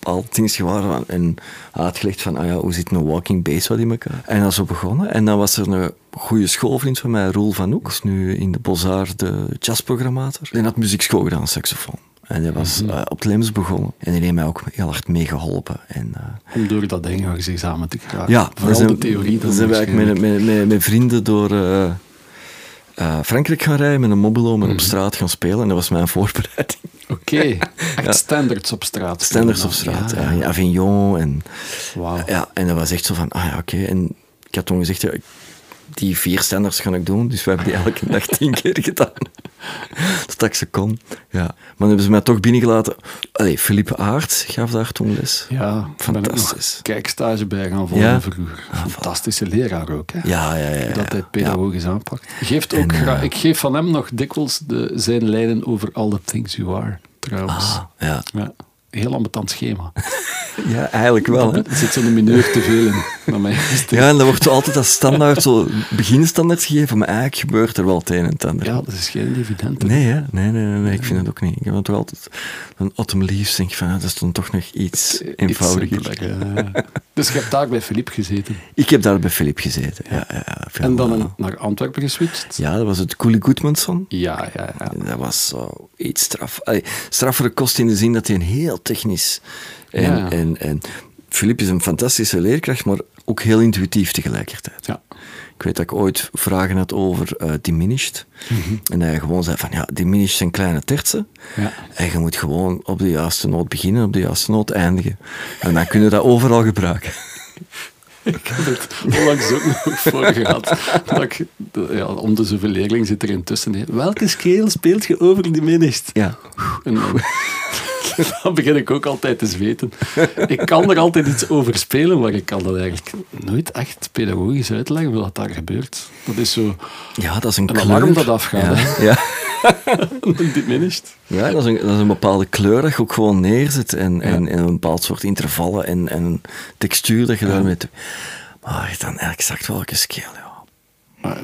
All the Things van- En uitgelegd van, ah ja, hoe zit een walking bass wat in elkaar? En dan zo begonnen. En dan was er een goede schoolvriend van mij, Roel van Hoek. is nu in de Bozar de jazzprogrammator. En had muziekschool gedaan, saxofoon. En die was eh, op het Lems begonnen. En die heeft mij ook heel hard meegeholpen. En, eh, Om door dat examen te krijgen. ja, Vooral zijn, de theorie. Dan zijn we eigenlijk met, met, met, met vrienden door eh, Frankrijk gaan rijden met een mobiloom en Mhm. op straat gaan spelen. En dat was mijn voorbereiding. Oké, echt standards op straat. Standards op straat, Ja, Avignon. En, Wauw. ja, en dat was echt zo van, ah ja, oké. En ik had toen gezegd, ja, ik- die vier standards ga ik doen. Dus we hebben die elke dag tien keer gedaan. Tot ik ze kon. Ja. Maar dan hebben ze mij toch binnengelaten. Allee, Philippe Aert gaf daar toen les. Ja, Fantastisch. kijkstage bij gaan volgen Ja? vroeger. Fantastische leraar ook, hè? Ja, ja, ja. ja. Dat hij pedagogisch aanpakt. Geeft ook En, eh, ik geef van hem nog dikwijls de, zijn lijnen over All the Things You Are, trouwens. Ah, ja. Heel ambetant schema. ja, eigenlijk wel. Hè. Er zit zo'n mineur te veel in. naar. Ja, en dat wordt zo altijd als standaard, zo beginstandaard gegeven, maar eigenlijk gebeurt er wel het een en het ander. Ja, dat is geen evident. hè. Nee, hè? Nee, nee, nee, nee, ik vind het ook niet. Ik heb het altijd een autumn leaves, denk ik van, ah, dat is dan toch nog iets Iets eenvoudiger. ja. Dus je hebt daar bij Philippe gezeten. Ik heb daar bij Philip gezeten. Ja, ja, ja, En dan eh, een- naar Antwerpen geswitcht. Ja, dat was het Cooley Goodmanson. Ja, ja, ja. Dat was zo iets straf. Allee, straffere kost in de zin dat hij een heel technisch... En, Ja. en, en Philippe is een fantastische leerkracht, maar ook heel intuïtief tegelijkertijd. ja. Ik weet dat ik ooit vragen had over eh, diminished. En dat hij gewoon zei van, ja, diminished zijn kleine tertsen. Ja. En je moet gewoon op de juiste noot beginnen, op de juiste noot eindigen. En dan kun je dat overal gebruiken. Ik heb het onlangs ook nog voor gehad. Dat ik, ja, om de zoveel leerling zit er intussen. Welke scale speelt je over de minst? Ja. En dan, dan begin ik ook altijd te zweten. Ik kan er altijd iets over spelen, maar ik kan dat eigenlijk nooit echt pedagogisch uitleggen wat daar gebeurt. Dat is zo Ja, dat is een, een kleur. alarm dat afgaat. Ja, ja. Diminished. ja dat, is een, dat is een bepaalde kleur dat je ook gewoon neerzet. En, en, en een bepaald soort intervallen en, en textuur dat je daarmee... Maar dan exact welke scale, ja. Maar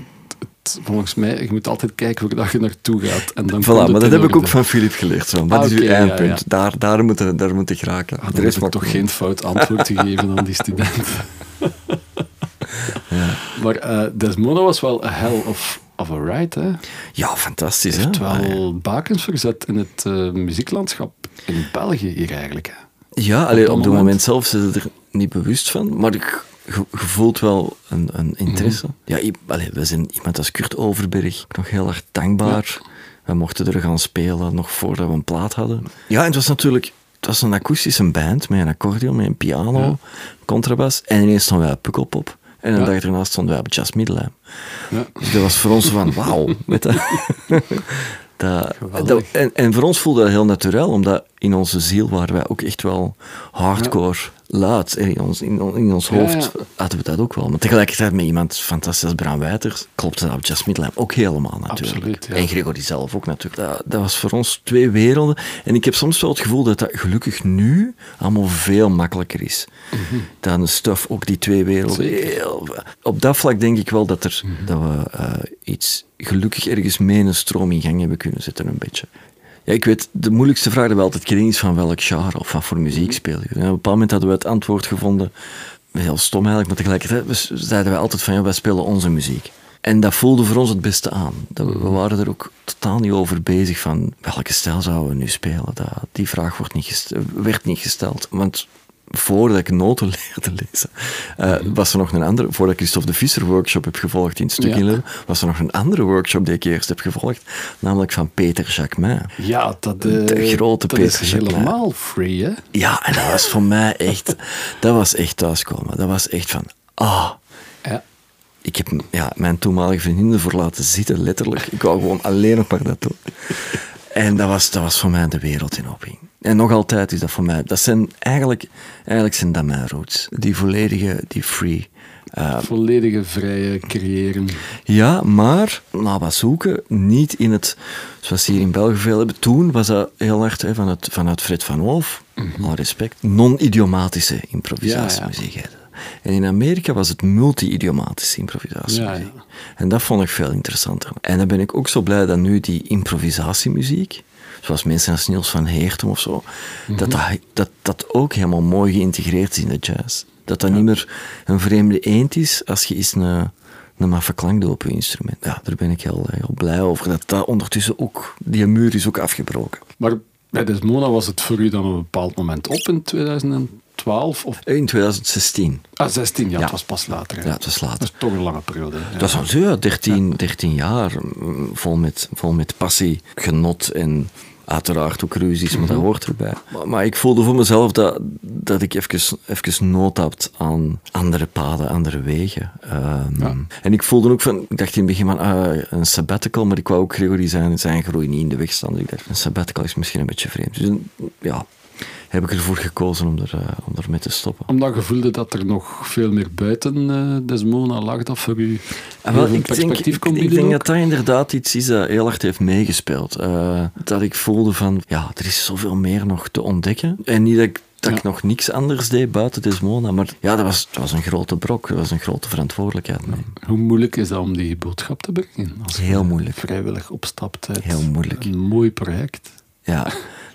het, het- volgens mij, je moet altijd kijken waar dat je naartoe gaat. En dan Voilà, het maar dat heb ik ook van Filip geleerd. Zo. Wat Ah, is uw oké, ja, eindpunt? ja. Daar, daar, moet je, daar moet ik raken. Ah, heb ik mag toch geen fout antwoord te geven aan die student. Maar eh, Desmona was wel a hell of, of a ride, hè. Ja, fantastisch. Hè? heeft Ah, ja. wel bakens verzet in het eh, muzieklandschap in België hier eigenlijk. hè. Ja, allee, dat op het moment. moment zelf zijn ze er niet bewust van, maar ik, je, voelt wel een, een interesse. Mhm. Ja, allee, we zijn iemand als Kurt Overberg nog heel erg dankbaar. We mochten er gaan spelen nog voordat we een plaat hadden. Ja, en het was natuurlijk het was een akoestische band met een accordeon, met een piano, Ja. contrabas. En ineens stonden wij op Pukkelpop. En een Ja. dag daarna stonden wij op Jazz Middelheim. Ja. Dus dat was voor ons van wauw. Dat, dat, en, en voor ons voelde dat heel natuurlijk, omdat in onze ziel waren wij ook echt wel hardcore luid. In ons, in, on- in ons hoofd ja. hadden we dat ook wel. Maar tegelijkertijd met iemand fantastisch als Bram Wijters klopte dat op Jazz ook helemaal natuurlijk. Absoluut. En Gregory zelf ook natuurlijk. Dat, dat was voor ons twee werelden. En ik heb soms wel het gevoel dat dat gelukkig nu allemaal veel makkelijker is. Dan de stuff ook die twee werelden. Mhm. Mhm. Heel, op dat vlak denk ik wel dat, er, dat we eh, iets gelukkig ergens mee een stroom in gang hebben kunnen zetten, een beetje. Ja, ik weet, de moeilijkste vraag dat we altijd kregen is van welk genre of wat voor Mhm. muziek speel je. En op een bepaald moment hadden we het antwoord gevonden, heel stom eigenlijk, maar tegelijkertijd we- zeiden wij altijd van ja, wij spelen onze muziek. En dat voelde voor ons het beste aan. Dat we, we waren er ook totaal niet over bezig van welke stijl zouden we nu spelen. Dat, die vraag wordt niet gest- werd niet gesteld. Want voordat ik noten leerde lezen, eh, was er nog een andere, voordat ik Christophe de Visser workshop heb gevolgd in het stuk Ja. in Leuven, was er nog een andere workshop die ik eerst heb gevolgd, namelijk van Peter Jacquemin. Ja, dat, eh, De grote dat is Peter Jacquin. helemaal free, hè? Ja, en dat was voor mij echt, dat was echt thuiskomen. Dat was echt van, ah, Ja. ik heb ja, mijn toenmalige vriendin ervoor laten zitten, letterlijk. Ik wou gewoon alleen nog maar dat doen. En dat was, dat was voor mij de wereld in oping. En nog altijd is dat voor mij. Dat zijn eigenlijk, eigenlijk zijn dat mijn roots. Die volledige, die free. Uh, volledige vrije creëren. Ja, maar na wat zoeken, niet in het, zoals ze hier in België veel hebben. Toen was dat heel erg hè, vanuit, vanuit Fred van Wolf, mm respect, non-idiomatische improvisatiemuziek. Ja, ja. En in Amerika was het multi-idiomatische improvisatie. Ja, ja. En dat vond ik veel interessanter. En dan ben ik ook zo blij dat nu die improvisatiemuziek, zoals mensen als Niels van Heertem of zo, dat, dat, dat dat ook helemaal mooi geïntegreerd is in de jazz. Dat dat niet meer een vreemde eend is als je eens een, een maffe klank doet op je instrument. Ja, daar ben ik heel, heel blij over. Dat dat ondertussen ook, die muur is ook afgebroken. Maar bij Desmona was het voor u dan een bepaald moment op in 2012? Of? In 2016. Ah, 16, ja, het was pas later. Ja, het was later. Dat is toch een lange periode. Ja. Dat was ja, 13, 13 jaar, mm, vol met, vol met passie, genot en Uiteraard ook ruzies, maar dat mhm. hoort erbij. Maar, maar, ik voelde voor mezelf dat, dat ik even, even nood had aan andere paden, andere wegen. Um, En ik voelde ook van, ik dacht in het begin van uh, een sabbatical, maar ik wou ook Gregory zijn, zijn groei niet in de weg staan. Dus ik dacht, een sabbatical is misschien een beetje vreemd. Dus ja, heb ik ervoor gekozen om, er, uh, om ermee te stoppen. Omdat je voelde dat er nog veel meer buiten uh, Desmona lag, dat voor u ah, wel, ik perspectief denk, Ik denk dat dat inderdaad iets is dat heel hard heeft meegespeeld. Uh, dat ik voelde van, ja, er is zoveel meer nog te ontdekken. En niet dat ik dat ik nog niks anders deed buiten Desmona. Maar ja, dat was, dat was een grote brok. Dat was een grote verantwoordelijkheid. Hoe moeilijk is dat om die boodschap te brengen? Als Heel moeilijk. vrijwillig opstapt Heel moeilijk. Een mooi project. Ja,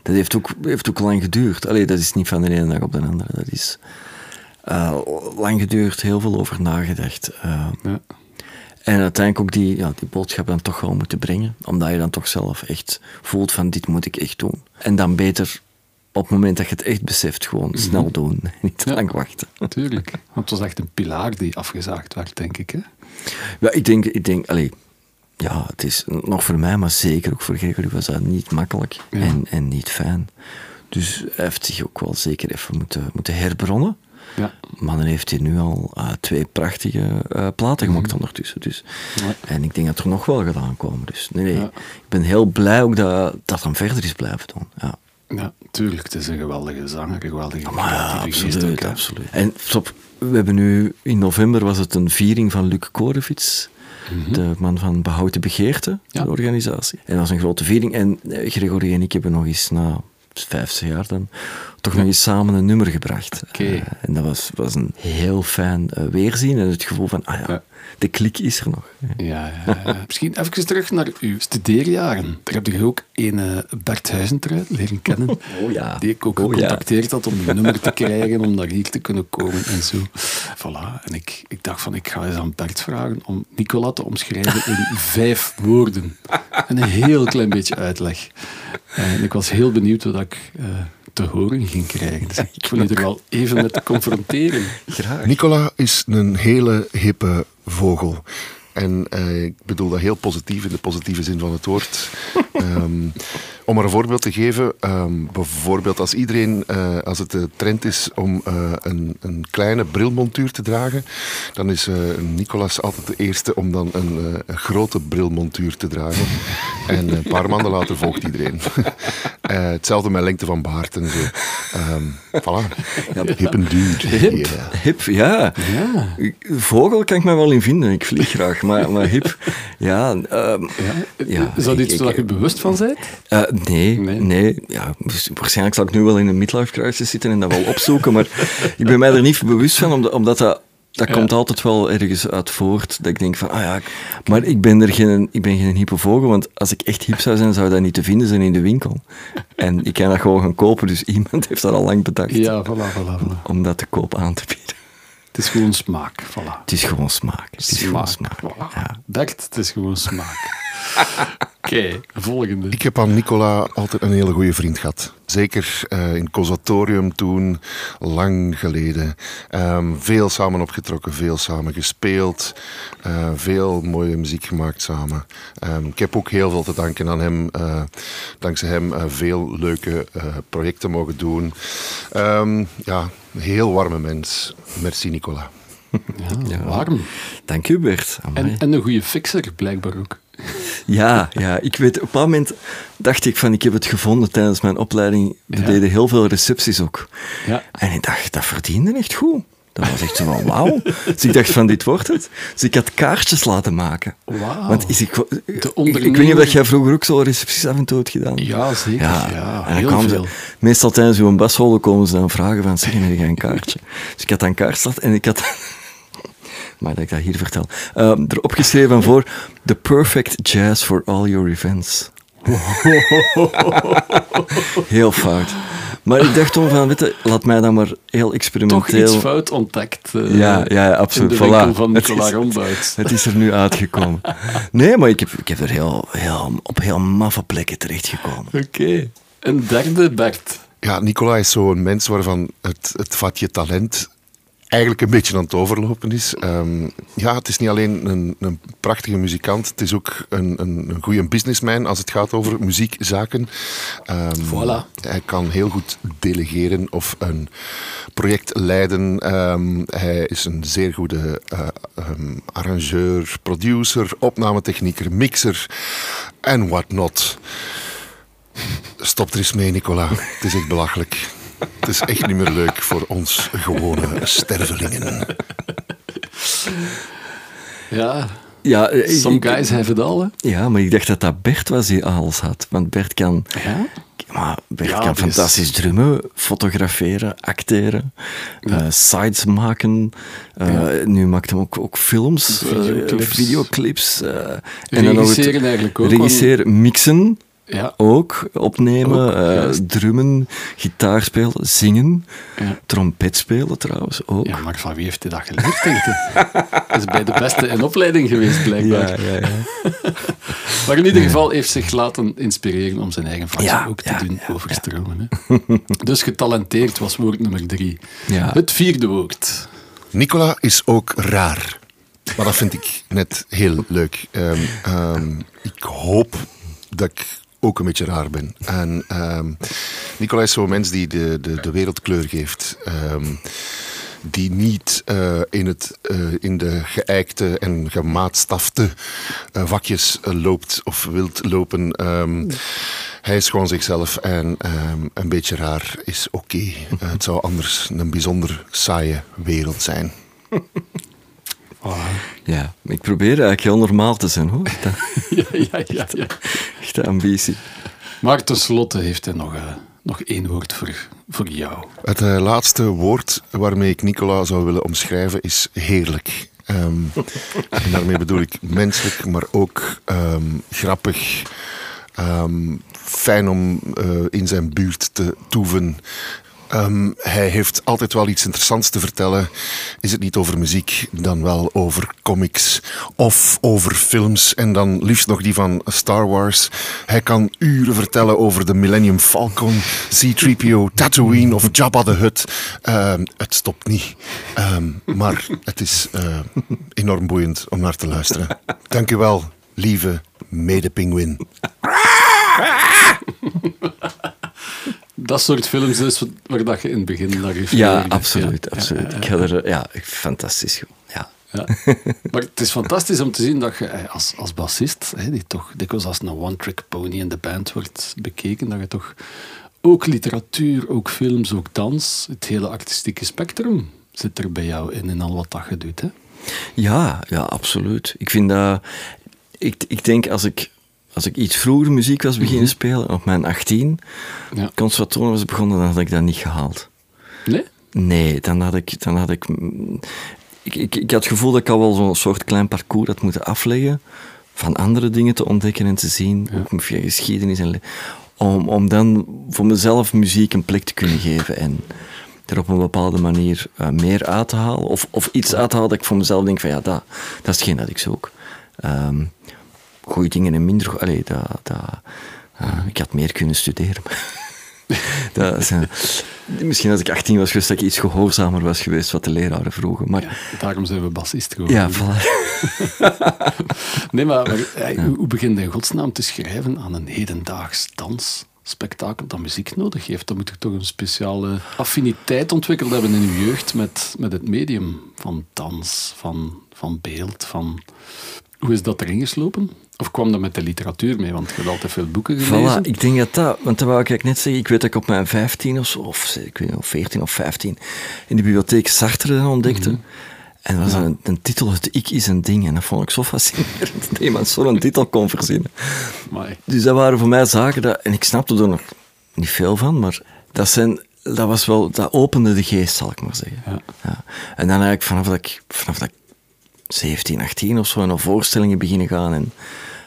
dat heeft ook, heeft ook lang geduurd. Allee, dat is niet van de ene dag op de andere. Dat is uh, lang geduurd, heel veel over nagedacht. Uh, ja. En uiteindelijk ook die, ja, die boodschap dan toch wel moeten brengen. Omdat je dan toch zelf echt voelt van dit moet ik echt doen. En dan beter op het moment dat je het echt beseft, gewoon mhm. snel doen. Niet te lang wachten. Natuurlijk. Want het was echt een pilaar die afgezaagd werd, denk ik. Hè? Ja, ik denk, ik denk allee, ja, het is nog voor mij, maar zeker ook voor Gregory was dat niet makkelijk en, en niet fijn. Dus hij heeft zich ook wel zeker even moeten, moeten herbronnen. Ja. Maar dan heeft hij nu al uh, twee prachtige uh, platen gemaakt mm ondertussen. Dus. Ja. En ik denk dat er nog wel gedaan komen. Dus nee, nee. Ja. ik ben heel blij ook dat dat dan verder is blijven doen. Ja. Ja, tuurlijk. Het is een geweldige zanger, een geweldige maar ja, absoluut, absoluut. En stop, we hebben nu, in november was het een viering van Luc Korevits. Mhm. de man van Behoud de Begeerte, de organisatie. En dat was een grote viering. En eh, Gregory en ik hebben nog eens na vijf, jaar dan, toch nog eens samen een nummer gebracht. Uh, en dat was, was een heel fijn uh, weerzien en het gevoel van, ah ja, ja, de klik is er nog. Ja, ja, Misschien even terug naar uw studeerjaren. Daar heb je ook een uh, Bert Huizentruid leren kennen. Oh ja. Die ik ook oh, gecontacteerd had om een nummer te krijgen, om daar hier te kunnen komen en zo. Voilà. En ik, ik dacht van, ik ga eens aan Bert vragen om Nicola te omschrijven in vijf woorden. En een heel klein beetje uitleg. En ik was heel benieuwd wat ik... Uh, te horen ging krijgen. Dus ik wil je er wel even met confronteren. Graag. Nicola is een hele hippe vogel. En uh, ik bedoel dat heel positief, in de positieve zin van het woord. um, om er een voorbeeld te geven, um, bijvoorbeeld als iedereen, uh, als het de trend is om uh, een, een, kleine brilmontuur te dragen, dan is uh, Nicolas altijd de eerste om dan een, een grote brilmontuur te dragen. en een paar maanden later volgt iedereen. hetzelfde met lengte van baard en zo. Um, voilà. Ja, hip en duur. Hip, yeah. hip ja. ja. Vogel kan ik me wel in vinden, ik vlieg graag, maar, maar hip, ja. Um, ja. ja. Is dat iets waar je bewust van bent? Nee, nee. Ja, dus waarschijnlijk zal ik nu wel in een midlife crisis zitten en dat wel opzoeken, maar ik ben mij er niet bewust van, omdat dat... Dat komt altijd wel ergens uit voort. Dat ik denk van, ah ja, maar ik ben er geen, ik ben geen hippe vogel, want als ik echt hip zou zijn, zou dat niet te vinden zijn in de winkel. En ik kan dat gewoon gaan kopen, dus iemand heeft dat al lang bedacht. Ja, voilà, voilà, voilà. Om dat te koop aan te bieden. Het is gewoon smaak, voilà. Het is gewoon smaak. Het is gewoon smaak. Voilà. Ja. Dekt, het is gewoon smaak. Oké, volgende. Ik heb aan Nicola altijd een hele goede vriend gehad. Zeker uh, in conservatorium toen, lang geleden. Um, veel samen opgetrokken, veel samen gespeeld. Uh, veel mooie muziek gemaakt samen. Um, ik heb ook heel veel te danken aan hem. Uh, dankzij hem veel leuke projecten mogen doen. Um, ja, heel warme mens. Merci Nicola. Ja, warm. Dank u Bert. En, en, een goede fixer blijkbaar ook. Ja, ja, ik weet, op een moment dacht ik van, ik heb het gevonden tijdens mijn opleiding. We Ja. deden heel veel recepties ook. Ja. En ik dacht, dat verdiende echt goed. Dat was echt zo van, wauw. Dus ik dacht van, dit wordt het. Dus ik had kaartjes laten maken. Wauw. Want is ik, ik, ik weet niet of dat jij vroeger ook zo recepties af en toe hebt gedaan. Ja, zeker. Ja, en dan heel kwamen veel. Ze, meestal tijdens zo'n basholen komen ze dan vragen van, zeg, heb een kaartje? dus ik had dan kaartjes laten en ik had... Maar dat ik dat hier vertel. Uh, erop geschreven voor The Perfect Jazz for All Your Events. Heel fout. Maar ik dacht toen van, weet je, laat mij dan maar heel Toch experimenteel... iets fout ontdekt. eh, Ja, ja, absoluut. In de winkel Voilà. van Het is-. Het is er nu uitgekomen. Nee, maar ik heb, ik heb er heel, heel, op heel maffe plekken terechtgekomen. Oké. Een derde, Bert. Ja, Nicola is zo'n mens waarvan het, het vatje talent eigenlijk een beetje aan het overlopen is. Ehm, ja, het is niet alleen een, een prachtige muzikant, het is ook een, een, een goede businessman als het gaat over muziekzaken. Ehm, Voilà. Hij kan heel goed delegeren of een project leiden. Ehm, hij is een zeer goede eh, arrangeur, producer, opnametechnieker, mixer en what not. Stop er eens mee, Nicola. Het is echt belachelijk. Het is echt niet meer leuk voor ons gewone stervelingen. Ja, Ja, eh, some ik- guys have it all. Hè. Ja, maar ik dacht dat dat Bert was die alles had. Want Bert kan, Ja? maar Bert Ja, kan dus- fantastisch drummen, fotograferen, acteren, eh, sites maken. Eh, Nu maakt hij ook, ook films, eh, Videoclips. videoclips. eh, en dan nog het Regisseren eigenlijk ook. Regisseren, mixen. Ja, Ook opnemen, Ook, eh, drummen, gitaar spelen, zingen, Ja. trompet spelen trouwens ook. ja, maar van wie heeft hij dat geleerd, denk? Dat is bij de beste in opleiding geweest, blijkbaar. ja, ja. Maar in ieder geval heeft zich laten inspireren om zijn eigen vakje Ja, ook te ja, doen ja, overstromen. Hè. Dus getalenteerd was woord nummer drie. Ja. Het vierde woord. Nicola is ook raar. Maar dat vind ik net heel leuk. Ehm, ehm, ik hoop dat ik ook een beetje raar ben. En Nicola is zo'n mens die de, de, de wereld kleur geeft. Ehm, die niet eh, in, het, eh, in de geëikte en gemaatstafte eh, vakjes loopt of wilt lopen. Ehm, hij is gewoon zichzelf en een beetje raar is oké. Het zou anders een bijzonder saaie wereld zijn. Ja, ik probeer eigenlijk heel normaal te zijn hoor. Dat, Ja, ja, ja, ja. echte ambitie. Maar tenslotte heeft hij nog, eh, nog één woord voor, voor jou. Het eh, laatste woord waarmee ik Nicola zou willen omschrijven is heerlijk. Ehm, en daarmee bedoel ik menselijk, maar ook ehm, grappig. Ehm, fijn om eh, in zijn buurt te toeven. Ehm, hij heeft altijd wel iets interessants te vertellen. Is het niet over muziek, dan wel over comics of over films. En dan liefst nog die van Star Wars. Hij kan uren vertellen over de Millennium Falcon, C-3PO, Tatooine of Jabba the Hutt. Ehm, het stopt niet. Ehm, maar het is eh, enorm boeiend om naar te luisteren. Dank u wel, lieve medepinguïn. Dat soort films is waar dat je in het begin naar refereerde. Ja, absoluut. Ja, absoluut. Ik ga er, ja, fantastisch. Ja. ja. Maar het is fantastisch om te zien dat je eh, als, als bassist, hè, die toch dikwijls als een one-trick pony in de band wordt bekeken, dat je toch ook literatuur, ook films, ook dans, het hele artistieke spectrum zit er bij jou in, in al wat dat je doet. Hè? Ja, ja, absoluut. Ik vind dat... Ik, ik denk als ik, als ik iets vroeger muziek was beginnen spelen, op mijn 18, Ja. conservatorium was begonnen, dan had ik dat niet gehaald. Nee? Nee, dan had ik... Dan had ik, ik, ik, ik had het gevoel dat ik al wel zo'n soort klein parcours had moeten afleggen van andere dingen te ontdekken en te zien, ook via geschiedenis en... Om, om dan voor mezelf muziek een plek te kunnen geven en er op een bepaalde manier eh, meer uit te halen. Of, of iets uit te halen dat ik voor mezelf denk van ja, dat, dat is hetgeen dat ik zoek. Ehm goede dingen en minder... go- Allee, dat, dat, eh, ik had meer kunnen studeren. dat eh, misschien als ik 18 was geweest, dat ik iets gehoorzamer was geweest wat de leraren vroegen. Maar Ja, daarom zijn we bassist geworden. ja, voilà. Nee, maar, maar eh, hoe, hoe begin je in godsnaam te schrijven aan een hedendaags dansspektakel dat muziek nodig heeft? Dan moet je toch een speciale affiniteit ontwikkeld hebben in je jeugd met, met het medium van dans, van, van beeld, van... Hoe is dat erin geslopen? Of kwam dat met de literatuur mee? Want je hebt altijd veel boeken gelezen. Voilà, ik denk dat dat, want dat wou ik eigenlijk net zeggen. Ik weet dat ik op mijn 15 of zo, of ik weet niet, of 14 of 15, in de bibliotheek Sartre dan ontdekte. Mhm. En dat was een, een titel, Het Ik is een ding. En dat vond ik zo fascinerend dat iemand zo'n titel kon verzinnen. Amai. Dus dat waren voor mij zaken, dat, en ik snapte er nog niet veel van, maar dat, zijn, dat, was wel, dat opende de geest, zal ik maar zeggen. Ja. En dan eigenlijk vanaf dat ik, vanaf dat ik 17, 18 of zo naar voorstellingen beginnen gaan en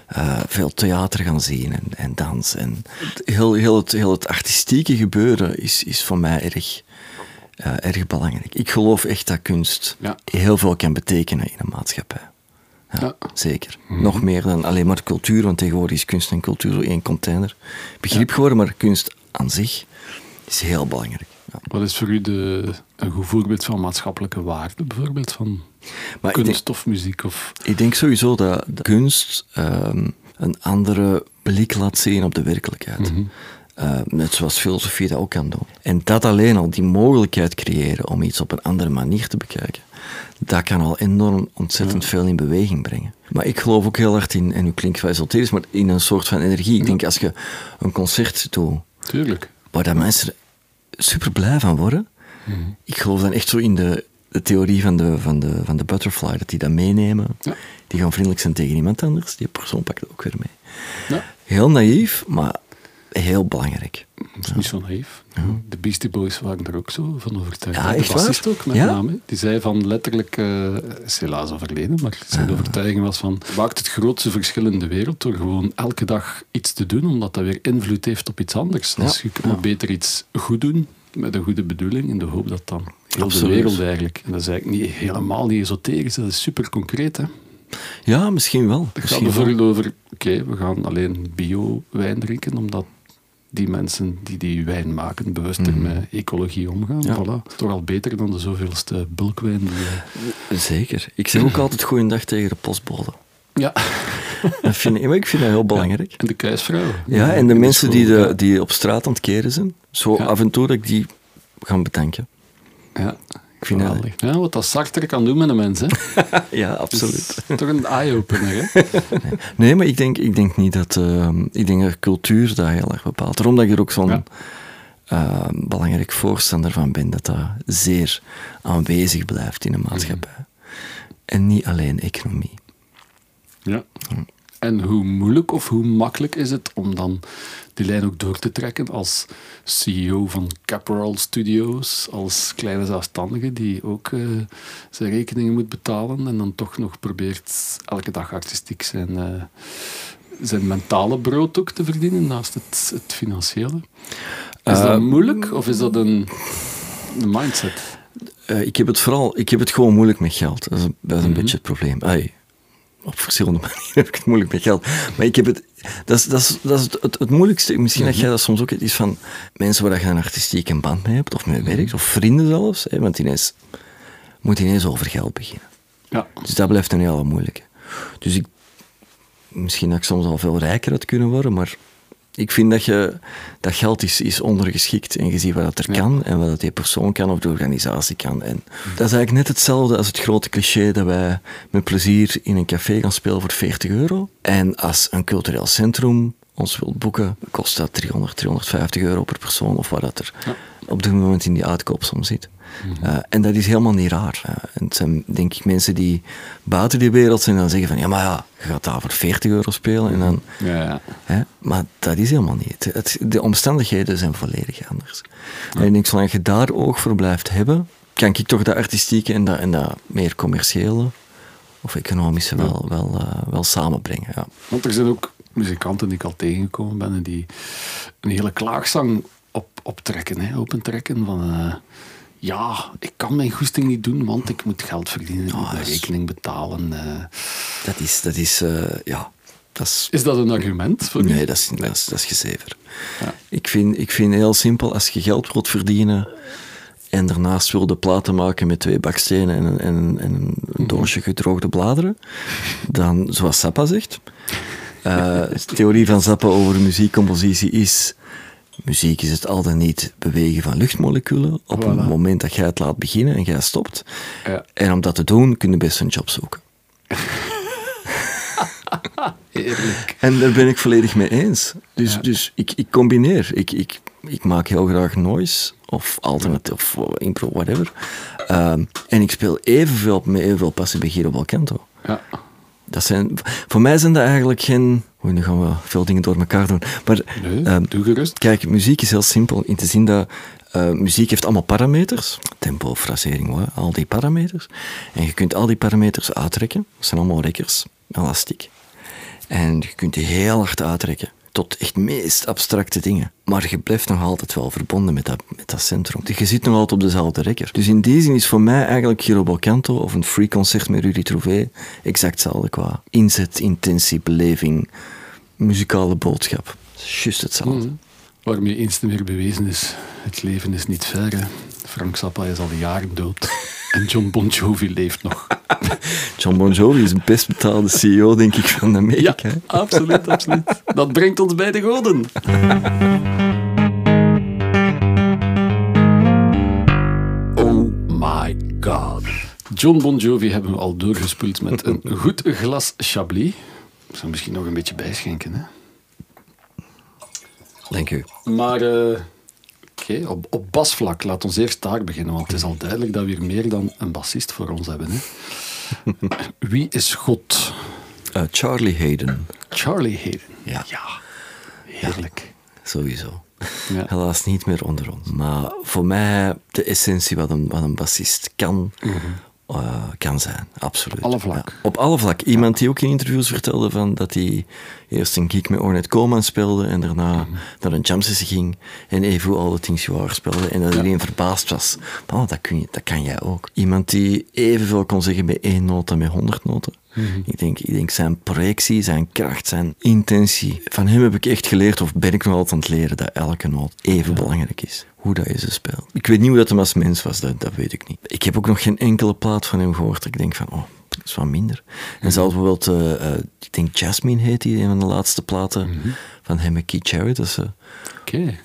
eh, veel theater gaan zien en, en dans. En heel, heel, het, heel het artistieke gebeuren is, is voor mij erg, eh, erg belangrijk. Ik geloof echt dat kunst Ja. heel veel kan betekenen in een maatschappij. Ja, Ja. Zeker. Nog meer dan alleen maar cultuur, want tegenwoordig is kunst en cultuur zo één container. Begrip geworden, maar kunst aan zich is heel belangrijk. Ja. Wat is voor u de, een goed voorbeeld van maatschappelijke waarde, bijvoorbeeld van Maar ik denk, kunst of muziek? Of... ik denk sowieso dat de kunst ehm, een andere blik laat zien op de werkelijkheid. Eh, net zoals filosofie dat ook kan doen. En dat alleen al, die mogelijkheid creëren om iets op een andere manier te bekijken, dat kan al enorm ontzettend veel in beweging brengen. Maar ik geloof ook heel hard in, en nu klinkt wel esoterisch, maar in een soort van energie. Ik denk als je een concert doet, Tuurlijk. waar dat mensen super blij van worden. Ik geloof dan echt zo in de, de theorie van de, van, de, van de butterfly, dat die dat meenemen. Ja. Die gaan vriendelijk zijn tegen iemand anders, die persoon pakt het ook weer mee. Ja. Heel naïef, maar heel belangrijk. Dat is niet zo naïef. De Beastie Boys waren er ook zo van overtuigd. Ja, de bassist ook, met Ja? name. Die zei van letterlijk, eh is helaas overleden, maar zijn overtuiging was van, maakt het grootste verschil in de wereld door gewoon elke dag iets te doen, omdat dat weer invloed heeft op iets anders. Dus je kunt beter iets goed doen, met een goede bedoeling, in de hoop dat dan heel Absoluut. de wereld eigenlijk, en dat is eigenlijk niet, helemaal niet esoterisch, dat is super concreet. Hè? Ja, misschien wel. Het gaat wel. bijvoorbeeld over, oké, we gaan alleen bio-wijn drinken, omdat die mensen die die wijn maken bewuster met ecologie omgaan. Ja. Voilà. Toch al beter dan de zoveelste bulkwijn. Die, eh, Zeker. Ik zeg ook altijd goeiedag tegen de postbode. Ja, Dat vind ik, maar ik vind dat heel belangrijk. en de kuisvrouw. Ja, en de mensen die, de, die op straat aan het keren zijn, zo Ja. af en toe dat ik die gaan bedanken. Ja, Ik vind geweldig. Ja, wat dat Sartre kan doen met een mens, hè. Ja, absoluut. Is Toch een eye-opener, hè. Nee, maar ik denk, ik denk niet dat... ehm, ik denk dat cultuur dat heel erg bepaalt. Daarom dat ik er ook zo'n Ja. ehm, belangrijk voorstander van ben, dat dat zeer aanwezig blijft in de maatschappij. En niet alleen economie. Ja. En hoe moeilijk of hoe makkelijk is het om dan die lijn ook door te trekken als CEO van Caporal Studios, als kleine zelfstandige die ook eh, zijn rekeningen moet betalen en dan toch nog probeert elke dag artistiek zijn, eh, zijn mentale brood ook te verdienen naast het, het financiële. Is dat Eh, moeilijk of is dat een, een mindset? Ik heb het vooral, ik heb het gewoon moeilijk met geld. Dat is, een- dat is een Mhm. beetje het probleem. Ai, op verschillende manieren heb ik het moeilijk met geld. Maar ik heb het, dat is, dat is, dat is het, het, het moeilijkste. Misschien Mhm. dat jij dat soms ook hebt, is van mensen waar je een artistieke band mee hebt, of mee Mhm. werkt, of vrienden zelfs. Hè, want ineens moet ineens over geld beginnen. Ja. Dus dat blijft een hele moeilijke. Dus ik, misschien dat ik soms al veel rijker had kunnen worden, maar ik vind dat, je, dat geld is, is ondergeschikt en je ziet wat dat er Ja. kan en wat dat die persoon kan of de organisatie kan. En dat is eigenlijk net hetzelfde als het grote cliché dat wij met plezier in een café gaan spelen voor 40 euro. En als een cultureel centrum ons wilt boeken, kost dat 300, 350 euro per persoon of wat dat er Ja. op dit moment in die uitkoopsom zit. Eh, en dat is helemaal niet raar. Eh, en het zijn denk ik mensen die buiten die wereld zijn en dan zeggen van ja, maar ja, je gaat daar voor 40 euro spelen en dan... Ja, ja. Hè? Maar dat is helemaal niet. Het, het- de omstandigheden zijn volledig anders. En ik denk, zolang je daar oog voor blijft hebben, kan ik toch dat artistieke en dat, en dat meer commerciële of economische wel, wel, eh, wel samenbrengen. Ja. Want er zijn ook muzikanten die ik al tegengekomen ben en die een hele klaagzang op, optrekken, hè, opentrekken van... ja, ik kan mijn goesting niet doen, want ik moet geld verdienen, ik moet mijn dat is- rekening betalen. eh. Dat is, dat is eh, ja, dat is Is dat een argument voor u? Nee, dat is, dat is, dat is gezever. Ja. Ik, vind, ik vind heel simpel, als je geld wilt verdienen en daarnaast wil de platen maken met twee bakstenen en, een- en, een- en Mhm. een doosje gedroogde bladeren, dan, zoals Zappa zegt, eh, de theorie van Zappa over muziekcompositie is, muziek is het al dan niet bewegen van luchtmoleculen op Voilà. het moment dat jij het laat beginnen en jij stopt. Ja. En om dat te doen, kun je best een job zoeken. Heerlijk. En daar ben ik volledig mee eens. Dus, Ja. dus ik, ik combineer. Ik, ik, ik maak heel graag noise of alternatief of impro, whatever. Ehm, en ik speel evenveel, met evenveel passie bij Giro Balcanto. Ja. Dat zijn, voor mij zijn dat eigenlijk geen... Oei, nu gaan we veel dingen door elkaar doen. Maar Nee, ehm, doe gerust. Kijk, muziek is heel simpel in te zien dat eh, muziek heeft allemaal parameters. Tempo, frasering, al die parameters. En je kunt al die parameters uittrekken. Dat zijn allemaal rekkers, elastiek. En je kunt die heel hard uittrekken. Tot echt meest abstracte dingen. Maar je blijft nog altijd wel verbonden met dat, met dat centrum. Je zit nog altijd op dezelfde rekker. Dus in die zin is voor mij eigenlijk Giro Balcanto of een free concert met Rudy Trouvé exact hetzelfde qua inzet, intentie, beleving, muzikale boodschap. Juist hetzelfde. Mhm. Waarmee eens te meer bewezen is, het leven is niet ver. Frank Zappa is al jaren dood. En John Bon Jovi leeft nog. John Bon Jovi is een best betaalde CEO, denk ik, van Amerika. hè. absoluut, absoluut. Dat brengt ons bij de goden. Oh my god. John Bon Jovi hebben we al doorgespoeld met een goed glas Chablis. Ik zou misschien nog een beetje bijschenken, hè. Dank u. Maar eh, oké, op, op basvlak, laat ons eerst daar beginnen, want het is al duidelijk dat we hier meer dan een bassist voor ons hebben. Hè. Wie is God? Eh, Charlie Hayden, Charlie Hayden. Ja. heerlijk. sowieso. Ja. Helaas niet meer onder ons. Maar voor mij de essentie wat een, wat een bassist kan, eh, kan zijn. Absoluut. Alle vlak. Ja, op alle vlak. Iemand die ook in interviews vertelde van dat hij eerst een gig met Ornette Coleman speelde en daarna naar een jam ging en even All the Things You Are speelde en dat iedereen verbaasd was. Oh, dat, kun je, dat kan jij ook. Iemand die evenveel kon zeggen bij één noot dan met honderd noten. Ik, denk, ik denk zijn projectie, zijn kracht, zijn intentie. Van hem heb ik echt geleerd, of ben ik nog altijd aan het leren, dat elke noot even belangrijk is. Hoe dat je ze speelt. Ik weet niet hoe dat hem als mens was, dat, dat weet ik niet. Ik heb ook nog geen enkele plaat van hem gehoord ik denk van, oh, dat is wat minder. En zelfs bijvoorbeeld, eh, eh, ik denk Jasmine heet die, een van de laatste platen van hem en Keith Jarrett. Dat ze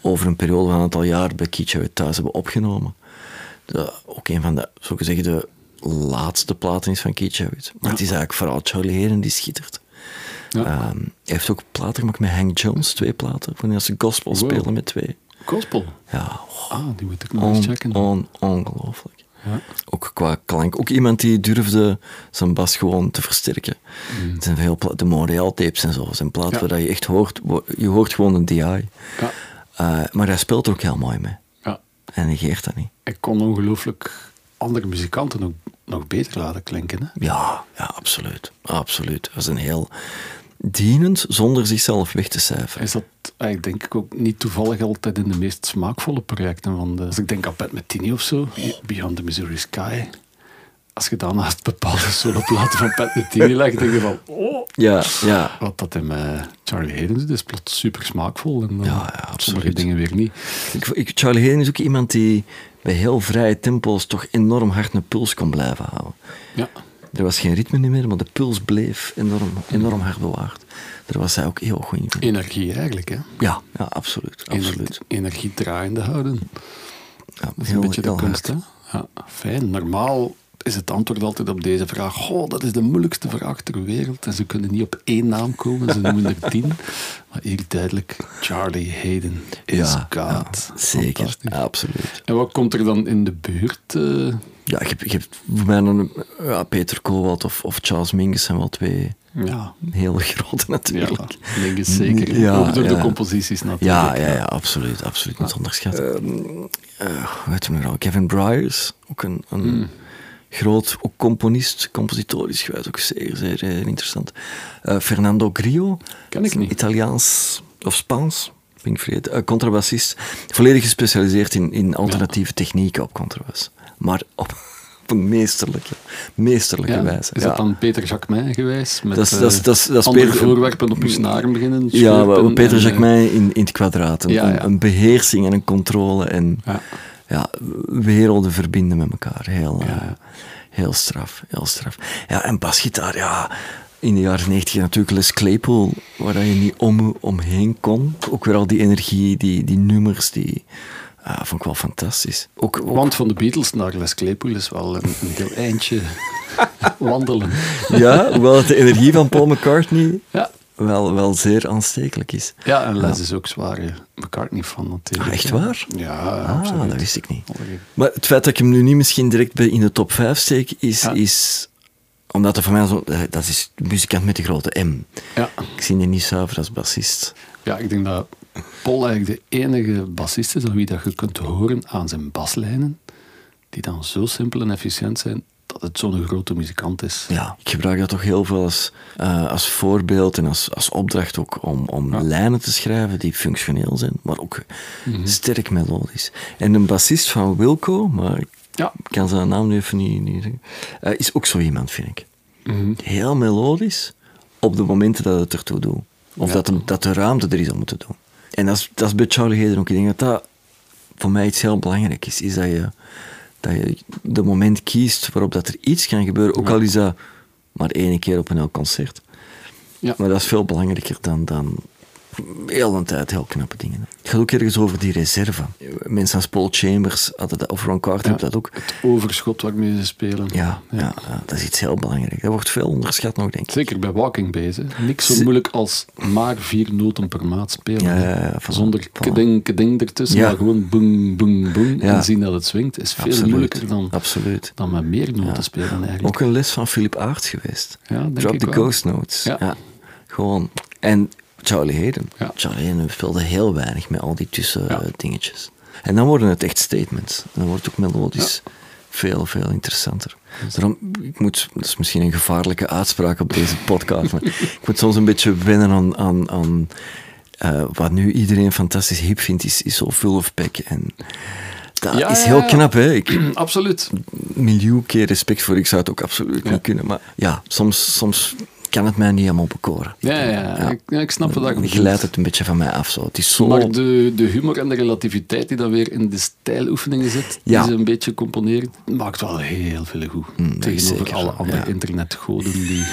over een periode van een aantal jaar bij Keith Jarrett thuis hebben opgenomen. Dat ook een van de, zo gezegd, de laatste platen is van Keith Jarrett. Maar het is eigenlijk vooral Charlie Hayden die schittert. Ja. Ehm, hij heeft ook platen gemaakt met Hank Jones, twee platen. Wanneer ze gospel Wow. spelen met twee. Gospel. Ja, oh, Ah, die moet ik nog eens checken. on, ongelooflijk. Ja. Ook qua klank. Ook iemand die durfde zijn bas gewoon te versterken. Het zijn veel de Montreal tapes en zo. zijn platen Mm. Ja. waar je echt hoort, je hoort gewoon een DI. Ja. Eh, maar hij speelt ook heel mooi mee. ja. En negeert dat niet. Ik kon ongelooflijk andere muzikanten ook nog beter laten klinken. Hè? Ja, ja, absoluut. Absoluut. Dat is een heel dienend zonder zichzelf weg te cijferen. Is dat eigenlijk denk ik ook niet toevallig altijd in de meest smaakvolle projecten van de... Als ik denk aan Pat Metheny of zo, Beyond the Missouri Sky. Als je dan naast bepaalde soloplaten van Pat Metheny legt, denk je van... Oh, Ja, ja. wat dat in eh, Charlie Hayden doet, is plots super smaakvol. En dan Ja, ja, sommige dingen weer niet. Ik, ik, Charlie Hayden is ook iemand die bij heel vrije tempo's toch enorm hard een puls kon blijven houden. Ja. Er was geen ritme meer, maar de puls bleef enorm, enorm hard bewaard. Daar was hij ook heel goed in. Energie eigenlijk, hè. Ja, ja absoluut. absoluut. Energie, energie draaiende houden. Ja, Dat is heel- een beetje de kunst, hè? Ja, fijn. Normaal is het antwoord altijd op deze vraag. Goh, dat is de moeilijkste vraag ter wereld. En ze kunnen niet op één naam komen, ze noemen er tien. Maar hier duidelijk, Charlie Hayden is Ja, God. ja, zeker. Absoluut. En wat komt er dan in de buurt? eh? Ja, ik heb, ik heb voor mij ja, Peter Kowald of, of Charles Mingus zijn wel twee ja, hele grote ja, natuurlijk. links zeker. Ja, Ook door de ja. composities natuurlijk. Ja, ja, ja, absoluut. Absoluut niet onderschatten. Ehm, eh, hoe heet hem nou? Kevin Bryars, ook een, een Hmm. Groot ook componist, compositorisch gewijs, ook zeer, zeer, interessant. Eh, Fernando Grillo, Ken ik is een niet. Italiaans of Spaans, ben ik vergeten, eh, contrabassist, volledig gespecialiseerd in, in alternatieve technieken op contrabas. Maar op, op een meesterlijke, meesterlijke Ja, wijze. Is ja. dat dan Peter Jacquemin geweest? Met Dat eh, dat andere Peter- voorwerpen op uw snaren beginnen Ja, Peter en, eh, Jacquemin in, in het kwadraat. Een- een beheersing en een controle en Ja. Ja, werelden verbinden met elkaar. Heel, eh, Ja. heel straf, heel straf. Ja, en basgitaar, ja, in de jaren negentig natuurlijk Les Claypool, waar je niet om, omheen kon. Ook weer al die energie, die, die nummers, die ah, vond ik wel fantastisch. Ook, ook- Want van de Beatles naar Les Claypool is wel een, een heel eindje wandelen. ja, hoewel de energie van Paul McCartney Ja, wel, wel zeer aanstekelijk is. Ja, en Les is ook zwaar. hè. McCartney van natuurlijk. Ah, echt waar? Ja, Ah, absoluut. dat wist ik niet. Maar het feit dat ik hem nu niet misschien direct bij in de top 5 steek, is, Ja. is omdat er voor mij zo, eh, dat is de muzikant met de grote M. Ja. Ik zie die niet zuiver als bassist. ja, ik denk dat Paul eigenlijk de enige bassist is aan wie dat je kunt horen aan zijn baslijnen, die dan zo simpel en efficiënt zijn, dat het zo'n grote muzikant is. Ja, ik gebruik dat toch heel veel als, eh, als voorbeeld en als, als opdracht ook om, om lijnen te schrijven die functioneel zijn, maar ook sterk melodisch. En een bassist van Wilco, maar ik Ja. kan zijn naam nu even niet, niet zeggen, eh, is ook zo iemand, vind ik. Mhm. Heel melodisch op de momenten dat het ertoe doet. Of Ja. dat, de, dat de ruimte er is om het te doen. En dat is, dat is bij Charlie Hayden ook. Ik denk dat dat voor mij iets heel belangrijk is. Is dat je, dat je de moment kiest waarop dat er iets kan gebeuren. Ook al is dat maar één keer op een heel concert. Ja. Maar dat is veel belangrijker dan, dan heel een tijd heel knappe dingen. Het gaat ook ergens over die reserve. Mensen als Paul Chambers hadden dat, of Ron Carter Ja. hebben dat ook. Het overschot waarmee ze spelen. Ja, ja. ja, dat is iets heel belangrijks. Dat wordt veel onderschat nog, denk ik. Zeker bij Walking Bass. hè. Niks zo moeilijk als maar vier noten per maat spelen. Ja, Zonder keding, keding ertussen, maar gewoon boeng, boeng. Ja. En zien dat het swingt is veel Absoluut. moeilijker dan, Absoluut. dan met meer noten spelen eigenlijk. Ook een les van Philip Aerts geweest. Drop ik the wel. ghost notes. Ja. Gewoon. En Charlie Hayden. Ja. Charlie Hayden speelde heel weinig met al die tussen Ja. eh, dingetjes. En dan worden het echt statements. En dan wordt het ook melodisch veel, veel interessanter. Daarom, ik moet, dat is misschien een gevaarlijke uitspraak op deze podcast, maar ik moet soms een beetje wennen aan, aan, aan eh, wat nu iedereen fantastisch hip vindt, is, is zo full of pack. En dat Ja, is heel ja. knap, hè? Ik, Absoluut. miljoen keer respect voor. Ik zou het ook absoluut niet kunnen. Maar ja, soms, soms kan het mij niet helemaal bekoren. Ja, ja, ja. Ik, ja, ik snap Dan bedoelt. glijdt het een beetje van mij af. Zo. Het is zo... Maar de, de humor en de relativiteit die dan weer in de stijloefeningen zit, Ja. die ze een beetje componeren, maakt wel heel veel goed. Mm, Tegenover zeker alle zo, andere internetgoden die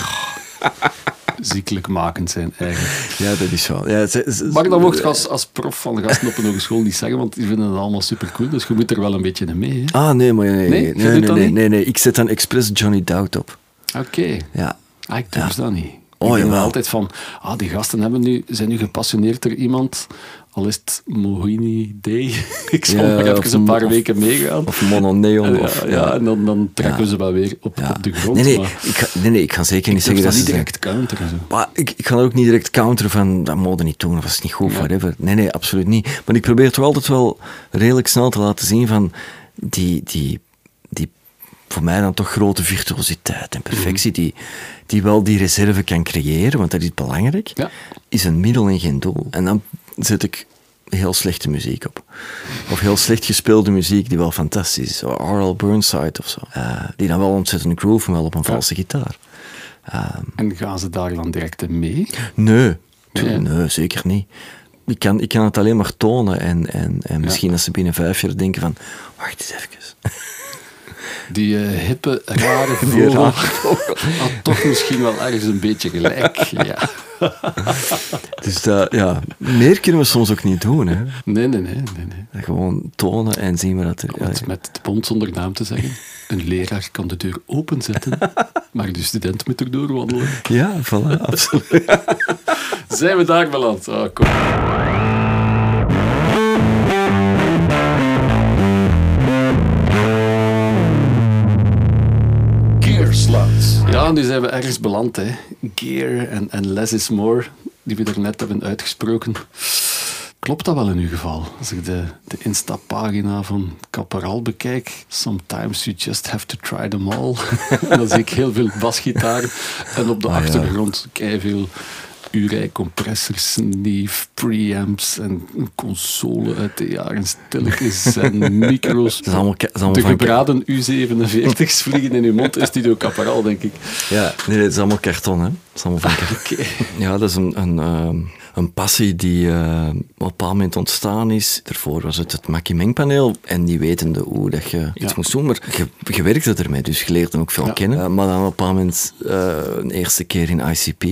ziekelijk makend zijn eigenlijk. Ja, dat is wel. Ja, Maar dat mocht je als, als prof van de gasten op een hogeschool niet zeggen, want die vinden het allemaal supercool, dus je moet er wel een beetje in mee. hè. Ah, nee, maar nee, Nee? nee, nee, nee, nee. Ik zet dan expres Johnny Doubt op. Oké. Ja. Ah, ik durf dat niet. Oh, ik jawel. altijd van, ah, die gasten hebben nu, zijn nu gepassioneerd door iemand, al is het Mohini Day. ik zal Ja, nog even een paar of- weken meegaan. Of Mono Neon. Ja, of, ja, en dan, dan trekken Ja. ze wel weer op, Ja. op de grond. Nee, nee, maar ik ga, nee, nee, ik ga zeker niet zeggen dat dat niet ze... direct counteren. Zo. Maar ik, ik ga ook niet direct counteren van dat mode niet doen of dat is niet goed, Ja. whatever. Nee, nee, absoluut niet. Maar ik probeer toch altijd wel redelijk snel te laten zien van die, die voor mij dan toch grote virtuositeit en perfectie, Mhm. die, die wel die reserve kan creëren, want dat is belangrijk, Ja. is een middel en geen doel. En dan zet ik heel slechte muziek op. Of heel slecht gespeelde muziek die wel fantastisch is. R.L. Burnside of zo. Eh, die dan wel ontzettend groove, maar wel op een valse gitaar. Ehm, En gaan ze daar dan direct mee? Nee, Nee. nee, zeker niet. Ik kan, ik kan het alleen maar tonen en, en, en misschien als ze binnen vijf jaar denken van, wacht eens even. Die eh, hippe, rare vogel had toch misschien wel ergens een beetje gelijk. Ja. Dus dat, ja, meer kunnen we soms ook niet doen. Hè. Nee, nee, nee. nee, nee. Gewoon tonen en zien we dat er... Het met de bond zonder naam te zeggen. Een leraar kan de deur openzetten, maar de student moet er doorwandelen. Ja, voilà, absoluut. Zijn we daar beland? Ah, kom. Gear sluts. Ja, nu zijn we ergens beland. Hè. Gear en, en less is more, die we er net hebben uitgesproken. Klopt dat wel in uw geval? Als ik de, de Insta-pagina van Caparal bekijk, sometimes you just have to try them all. dan zie ik heel veel basgitaar en op de Ah, ja. achtergrond veel Urij compressors, Neve preamps en een console uit de jaren stilletjes en micro's. Dat is allemaal, ka- dat is allemaal De gebraden U47's vliegen in uw mond is Studio Caparal, denk ik. Ja, nee, het is allemaal karton, hè. Het is allemaal van karton. Oké. Ja, dat is een, een, ehm, een passie die eh, op een bepaald moment ontstaan is. Daarvoor was het het Mackie Mengpaneel en die wetende hoe dat je iets Ja. moest doen. Maar je, je werkte ermee, dus je leerde ook veel Ja. kennen. Eh, maar dan op een bepaald moment, eh, een eerste keer in ICP.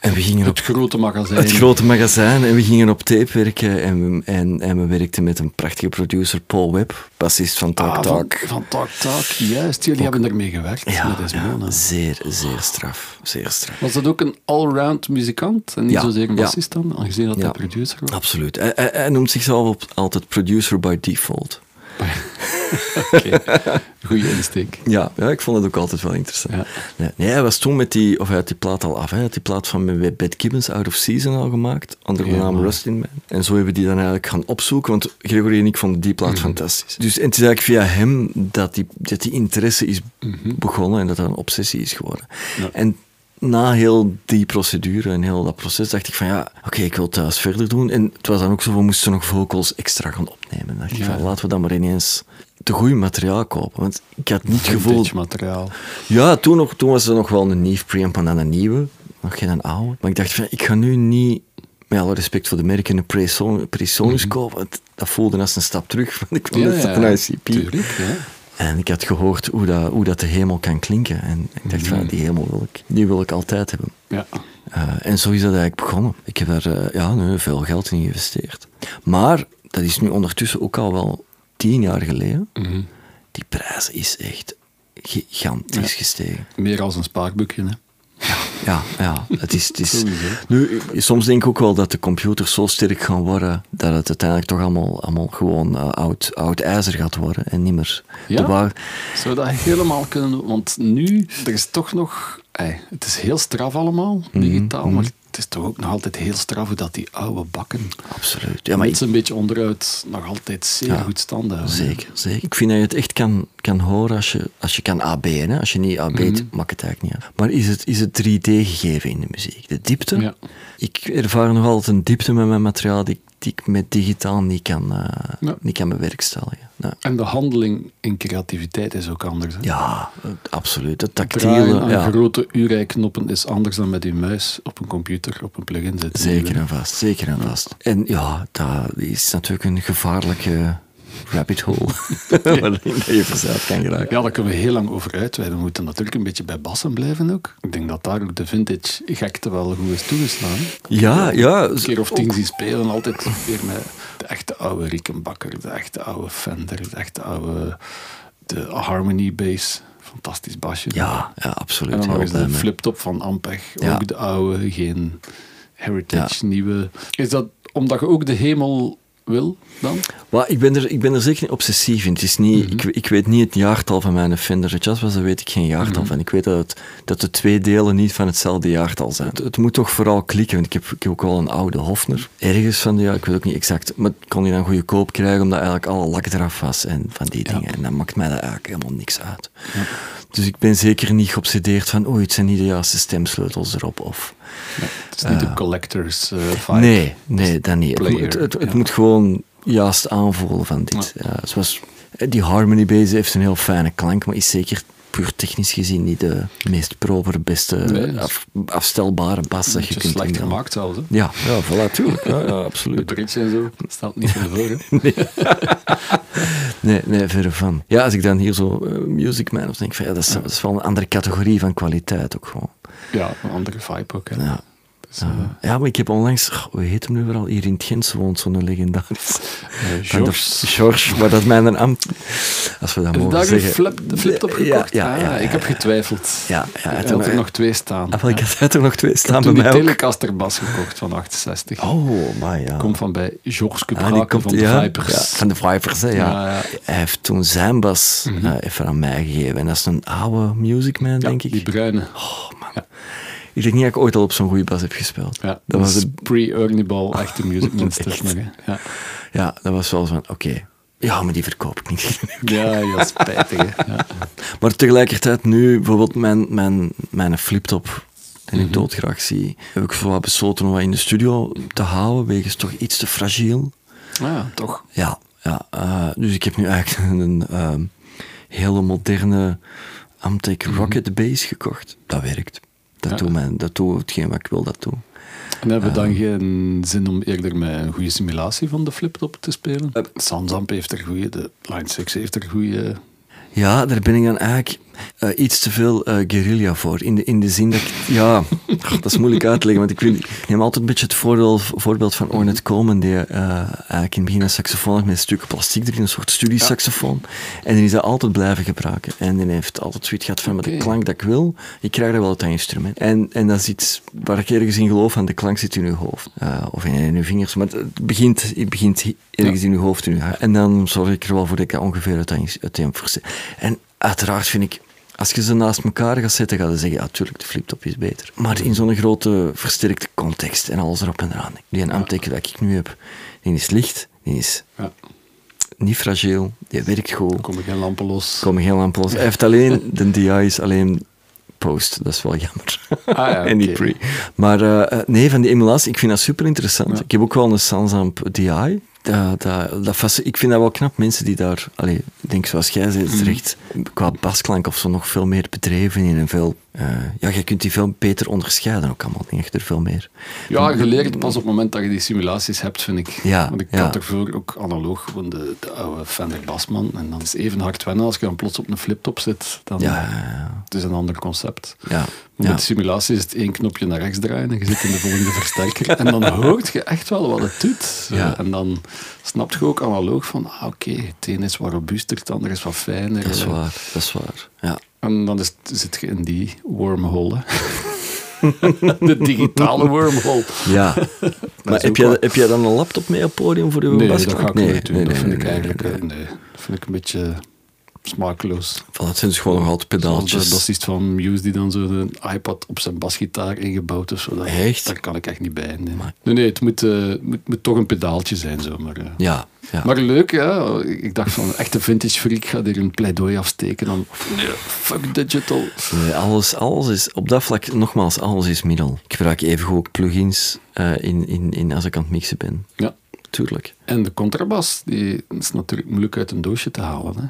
En we gingen op Het grote magazijn. het grote magazijn en we gingen op tape werken en we, en, en we werkten met een prachtige producer, Paul Webb, bassist van Talk Ah, Talk. Van, van Talk Talk, juist. Jullie hebben ermee gewerkt Ja, met ja, zeer, zeer straf. Zeer straf. Was dat ook een allround muzikant en niet Ja, zozeer een bassist dan, aangezien dat hij producer was? Absoluut. Hij, hij- hij noemt zichzelf altijd producer by default. Oké, goede insteek. Ja, ja, ik vond het ook altijd wel interessant. Ja. Nee, nee, hij was toen met die, of hij had die plaat al af, hij had die plaat van Bad Gibbons Out of Season al gemaakt, onder de Ja, naam Rustin Man. En zo hebben we die dan eigenlijk gaan opzoeken, want Gregory en ik vonden die plaat fantastisch. Dus en het is eigenlijk via hem dat die, dat die interesse is begonnen en dat dat een obsessie is geworden. Ja. En na heel die procedure en heel dat proces dacht ik van ja, oké, ik wil thuis verder doen. En het was dan ook zo, we moesten nog vocals extra gaan opnemen. Dan dacht ik van laten we dan maar ineens te goed materiaal kopen. Want ik had niet het gevoel... Materiaal. Ja, toen, nog, toen was er nog wel een nieuw preamp en dan een nieuwe. Nog geen oude. Maar ik dacht van, ik ga nu niet, met alle respect voor de merken, een Presonus Presonus kopen. want Dat voelde als een stap terug. Want ik van een ICP. tuurlijk. Ja. En ik had gehoord hoe dat, hoe dat de hemel kan klinken. En ik dacht van, die hemel wil ik, die wil ik altijd hebben. Ja. Eh, en zo is dat eigenlijk begonnen. Ik heb daar eh, ja, nee, veel geld in geïnvesteerd. Maar, dat is nu ondertussen ook al wel tien jaar geleden. Mhm. Die prijs is echt gigantisch gestegen. Meer als een spaarboekje. Hè. Ja, ja. Het is, het is, Sowieso. nu, soms denk ik ook wel dat de computers zo sterk gaan worden dat het uiteindelijk toch allemaal, allemaal gewoon eh, oud, oud ijzer gaat worden en niet meer Ja? Zou dat helemaal kunnen doen? Want nu, er is toch nog... ey, het is heel straf allemaal, Mhm, digitaal, maar het is toch ook nog altijd heel straf hoe dat die oude bakken... Absoluut. Ja, maar ik, een beetje onderuit nog altijd zeer Ja, goed stand houden. zeker, zeker. Ik vind dat je het echt kan, kan horen als je, als je kan AB'en. Hè. Als je niet AB't, Mhm. maakt het eigenlijk niet uit. Maar is het, is het 3D gegeven in de muziek? De diepte? Ja. Ik ervaar nog altijd een diepte met mijn materiaal die, ik- die ik met digitaal niet kan, eh, Ja. niet kan bewerkstelligen. Nee. En de handeling in creativiteit is ook anders. Hè? Ja, eh, absoluut. Het tactiele. aan Ja. grote U-rijknoppen is anders dan met uw muis op een computer, op een plugin zetten. Zeker en vast, zeker en vast. En ja, dat is natuurlijk een gevaarlijke rabbit hole waarin je verzeild kan geraken. Ja, daar kunnen we heel lang over uitweiden. We moeten natuurlijk een beetje bij bassen blijven ook. Ik denk dat daar ook de vintage gekte wel goed is toegestaan. Ja, ja. Een keer of tien zien spelen, altijd weer met de echte oude Rickenbacker, de echte oude Fender, de echte oude de Harmony Bass. Fantastisch basje. Ja, ja, absoluut. En dan nog eens de fliptop van Ampeg. Ja. Ook de oude, geen Heritage, nieuwe. Is dat omdat je ook de hemel wil dan? Maar ik ben, er, ik ben er zeker niet obsessief in. Het is niet, Mhm. ik, ik weet niet het jaartal van mijn Fender Jazz was, daar weet ik geen jaartal Mhm. van. Ik weet dat, het, dat de twee delen niet van hetzelfde jaartal zijn. Het, het moet toch vooral klikken, want ik heb, ik heb ook wel een oude Hofner. Ergens van de jaar, ik weet ook niet exact, maar ik kon die dan goedkoop krijgen omdat eigenlijk alle lak eraf was en van die Ja. dingen. En dan maakt mij dat eigenlijk helemaal niks uit. Dus ik ben zeker niet geobsedeerd van, oei, het zijn niet de juiste stemsleutels erop. Of, Het is niet de collectors eh vibe. Nee, nee, dat niet. Het, player, moet- het, het, het ja. moet gewoon juist aanvoelen van dit. Ja, zoals, eh, die Harmony Bass heeft een heel fijne klank, maar is zeker puur technisch gezien niet de meest proper, beste Nee, af- afstelbare bas dat je Beetje kunt slecht gemaakt zelfs. Hè? Ja, ja, voilà, tuurlijk. Ja, ja, De absoluut. bridge en zo, dat stelt niet veel voor. Hè? Nee, nee, verre van. Ja, als ik dan hier zo eh, Music Man of denk van, ja, dat is, dat is wel een andere categorie van kwaliteit ook gewoon. Ja, een andere vibe ook. Hè? Ja. Eh, Ja, maar ik heb onlangs, oh, hoe heet hem nu vooral, hier in het Gent woont zo'n legendarisch. eh, de- George. George, maar dat is mijn ambt. Als we dat mogen daar een zeggen. flip, de flip op Ja, gekocht? ja, Ah, ja, ik heb getwijfeld. Ja, ja, ik hij had er nog twee staan. Ah, ik Ja. had er nog twee Ik staan bij mij ook. Telecaster bas gekocht van 68. Oh, maar ja. Komt van bij Georgeske Ah, die Braken komt- van de ja, Vipers. ja, van de Vipers, hè, ja. Ja, ja. Hij heeft toen zijn bas Mhm. eh, even aan mij gegeven. En dat is een oude Music Man, Ja, denk ik. die bruine. Oh, man. Ik denk niet dat ik ooit al op zo'n goede bas heb gespeeld. Ja, dat was het, pre-Ernie Ball, echte Echt. nog. Hè. Ja. ja, dat was wel van, oké. Ja, maar die verkoop ik niet. ja, ja, spijtig. Hè. Ja. Maar tegelijkertijd nu, bijvoorbeeld mijn, mijn, mijn fliptop, die Mhm. ik doodgraag zie, heb ik wat besloten om wat in de studio te houden, wegens toch iets te fragiel. Ah, ja, toch. Ja, ja eh, dus ik heb nu eigenlijk een ehm, hele moderne Amtech Rocket Bass gekocht. Dat werkt. Dat. Ja. doet dat doet hetgeen wat ik wil dat doen. En hebben we dan Ehm. geen zin om eerder met een goede simulatie van de fliptop te spelen? Eh. Sansamp heeft er goede, de Line 6 heeft er goede. Ja, daar ben ik dan eigenlijk... uh, iets te veel uh, guerrilla voor. In de, in de zin dat ik, ja, dat is moeilijk uit te leggen, want ik, wil, ik neem altijd een beetje het voorbeeld, voorbeeld van Ornette Coleman, die uh, eigenlijk in het begin een saxofoon had met stukken plastic erin, een soort studiesaxofoon. En die is dat altijd blijven gebruiken. En die heeft altijd zoiets gehad van, met de klank dat ik wil, ik krijg dat wel uit dat instrument. En, en dat is iets waar ik ergens in geloof, van de klank zit in uw hoofd. of in, in uw vingers, maar het begint, het begint ergens in uw hoofd. In uw en dan zorg ik er wel voor dat ik dat ongeveer uiteen verzet. En uiteraard vind ik als je ze naast elkaar gaat zetten, ga je zeggen, ja, tuurlijk, de fliptop is beter. Maar in zo'n grote, versterkte context en alles erop en eraan. Die een amteken dat ik nu heb, die is licht, die is ja. niet fragiel, die werkt goed. Er komen geen lampen los. komen geen lampen los. Hij heeft alleen, de DI is alleen post, dat is wel jammer. Ah, ja, en niet pre. Maar uh, nee, van die emulatie, ik vind dat super interessant. Ik heb ook wel een Sansamp DI, dat, dat, dat ik vind dat wel knap, mensen die daar, allez, ik denk zoals jij zei, mhm. terecht, qua basklank of zo nog veel meer bedreven in en veel uh, ja, je kunt die veel beter onderscheiden ook allemaal, denk ik, er veel meer. Ja, je leert pas op het moment dat je die simulaties hebt, vind ik. Ja, Want ik ja. had ervoor ook analoog gewoon de, de oude Fender Basman. En dan is het even hard wennen als je dan plots op een fliptop zit. Dan, ja, ja, Het is een ander concept. Ja. Met de simulatie is het één knopje naar rechts draaien en je zit in de volgende versterker. En dan hoort je echt wel wat het doet. Ja. En dan snap je ook analoog van, ah, oké, het een is wat robuuster, het ander is wat fijner. Dat is waar, dat is waar, ja. En dan is, zit je in die wormhole. de digitale wormhole. Ja. maar heb jij, heb jij dan een laptop mee op podium voor je nee, dat ga ik nee, niet doen. Nee, dat vind ik eigenlijk nee, nee. Dat vind ik een beetje smakeloos. Van, het zijn dus gewoon nog altijd pedaaltjes. Dat is iets van Muse die dan zo de iPad op zijn basgitaar ingebouwd is. Zodat, Echt? Daar kan ik echt niet bij. Nee, nee, nee het moet, uh, moet, moet, toch een pedaaltje zijn. Zo, maar, uh. ja, ja. maar leuk, ja. Ik dacht van, een echte vintage freak gaat hier een pleidooi afsteken. Dan, nee, fuck digital. Nee, alles, alles is, op dat vlak, nogmaals, alles is middel. Ik gebruik even ook plugins uh, in, in, in, als ik aan het mixen ben. Ja. Tuurlijk. En de contrabas, die is natuurlijk moeilijk uit een doosje te halen. Hè?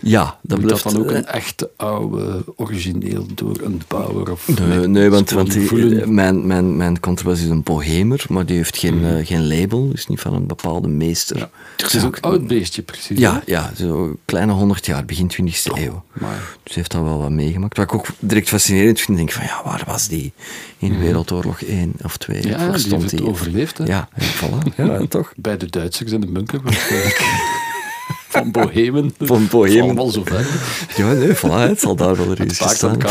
Ja, dat Moet blijft... dat dan ook een echte oude, origineel door een bouwer? Of nee, nee want, want die, mijn, mijn, mijn contrabas is een bohemer, maar die heeft geen, mm. uh, geen label, is niet van een bepaalde meester. Ja. Het is ook een oud beestje, precies. Ja, ja zo kleine 100 jaar, begin 20e oh, eeuw. Maar. Dus heeft dat wel wat meegemaakt. Wat ik ook direct fascinerend vind, denk van ja, waar was die in mm. Wereldoorlog 1 of 2? Ja, of stond die overleefd. Hè? Ja, voilà. ja, toch? Bij de Duitsers in de bunker waarschijnlijk. van Bohemen. Van Bohemen. Wel zo ver. Ja, nee, voilà, het zal daar wel ergens staan.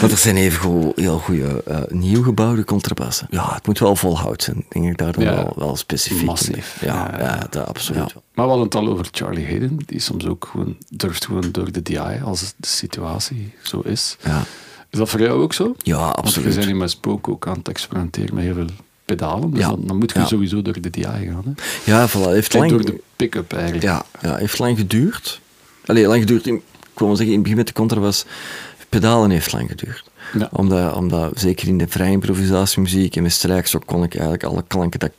maar er zijn even heel goede uh, nieuw gebouwde contrabassen. Ja, het moet wel volhoud zijn. Denk ik daar dan ja, wel, wel specifiek. Massief. Ja, ja, ja, dat, absoluut. Maar we hadden het al over Charlie Hayden, die soms ook gewoon durft gewoon door de DI als de situatie zo is. Ja. Is dat voor jou ook zo? Ja, absoluut. Want je bent in mijn spook ook aan het experimenteren met heel veel pedalen. Dus Ja. dan, dan moet je Ja. sowieso door de DI gaan. Hè. Ja, voilà. Heeft lang, door de pick-up eigenlijk. ja, ja, heeft lang geduurd. Allee, lang geduurd. Ik wil zeggen, in het begin met de contrabas, pedalen heeft lang geduurd. Ja. Omdat, omdat, zeker in de vrije improvisatiemuziek en met strijkstok kon ik eigenlijk alle klanken dat ik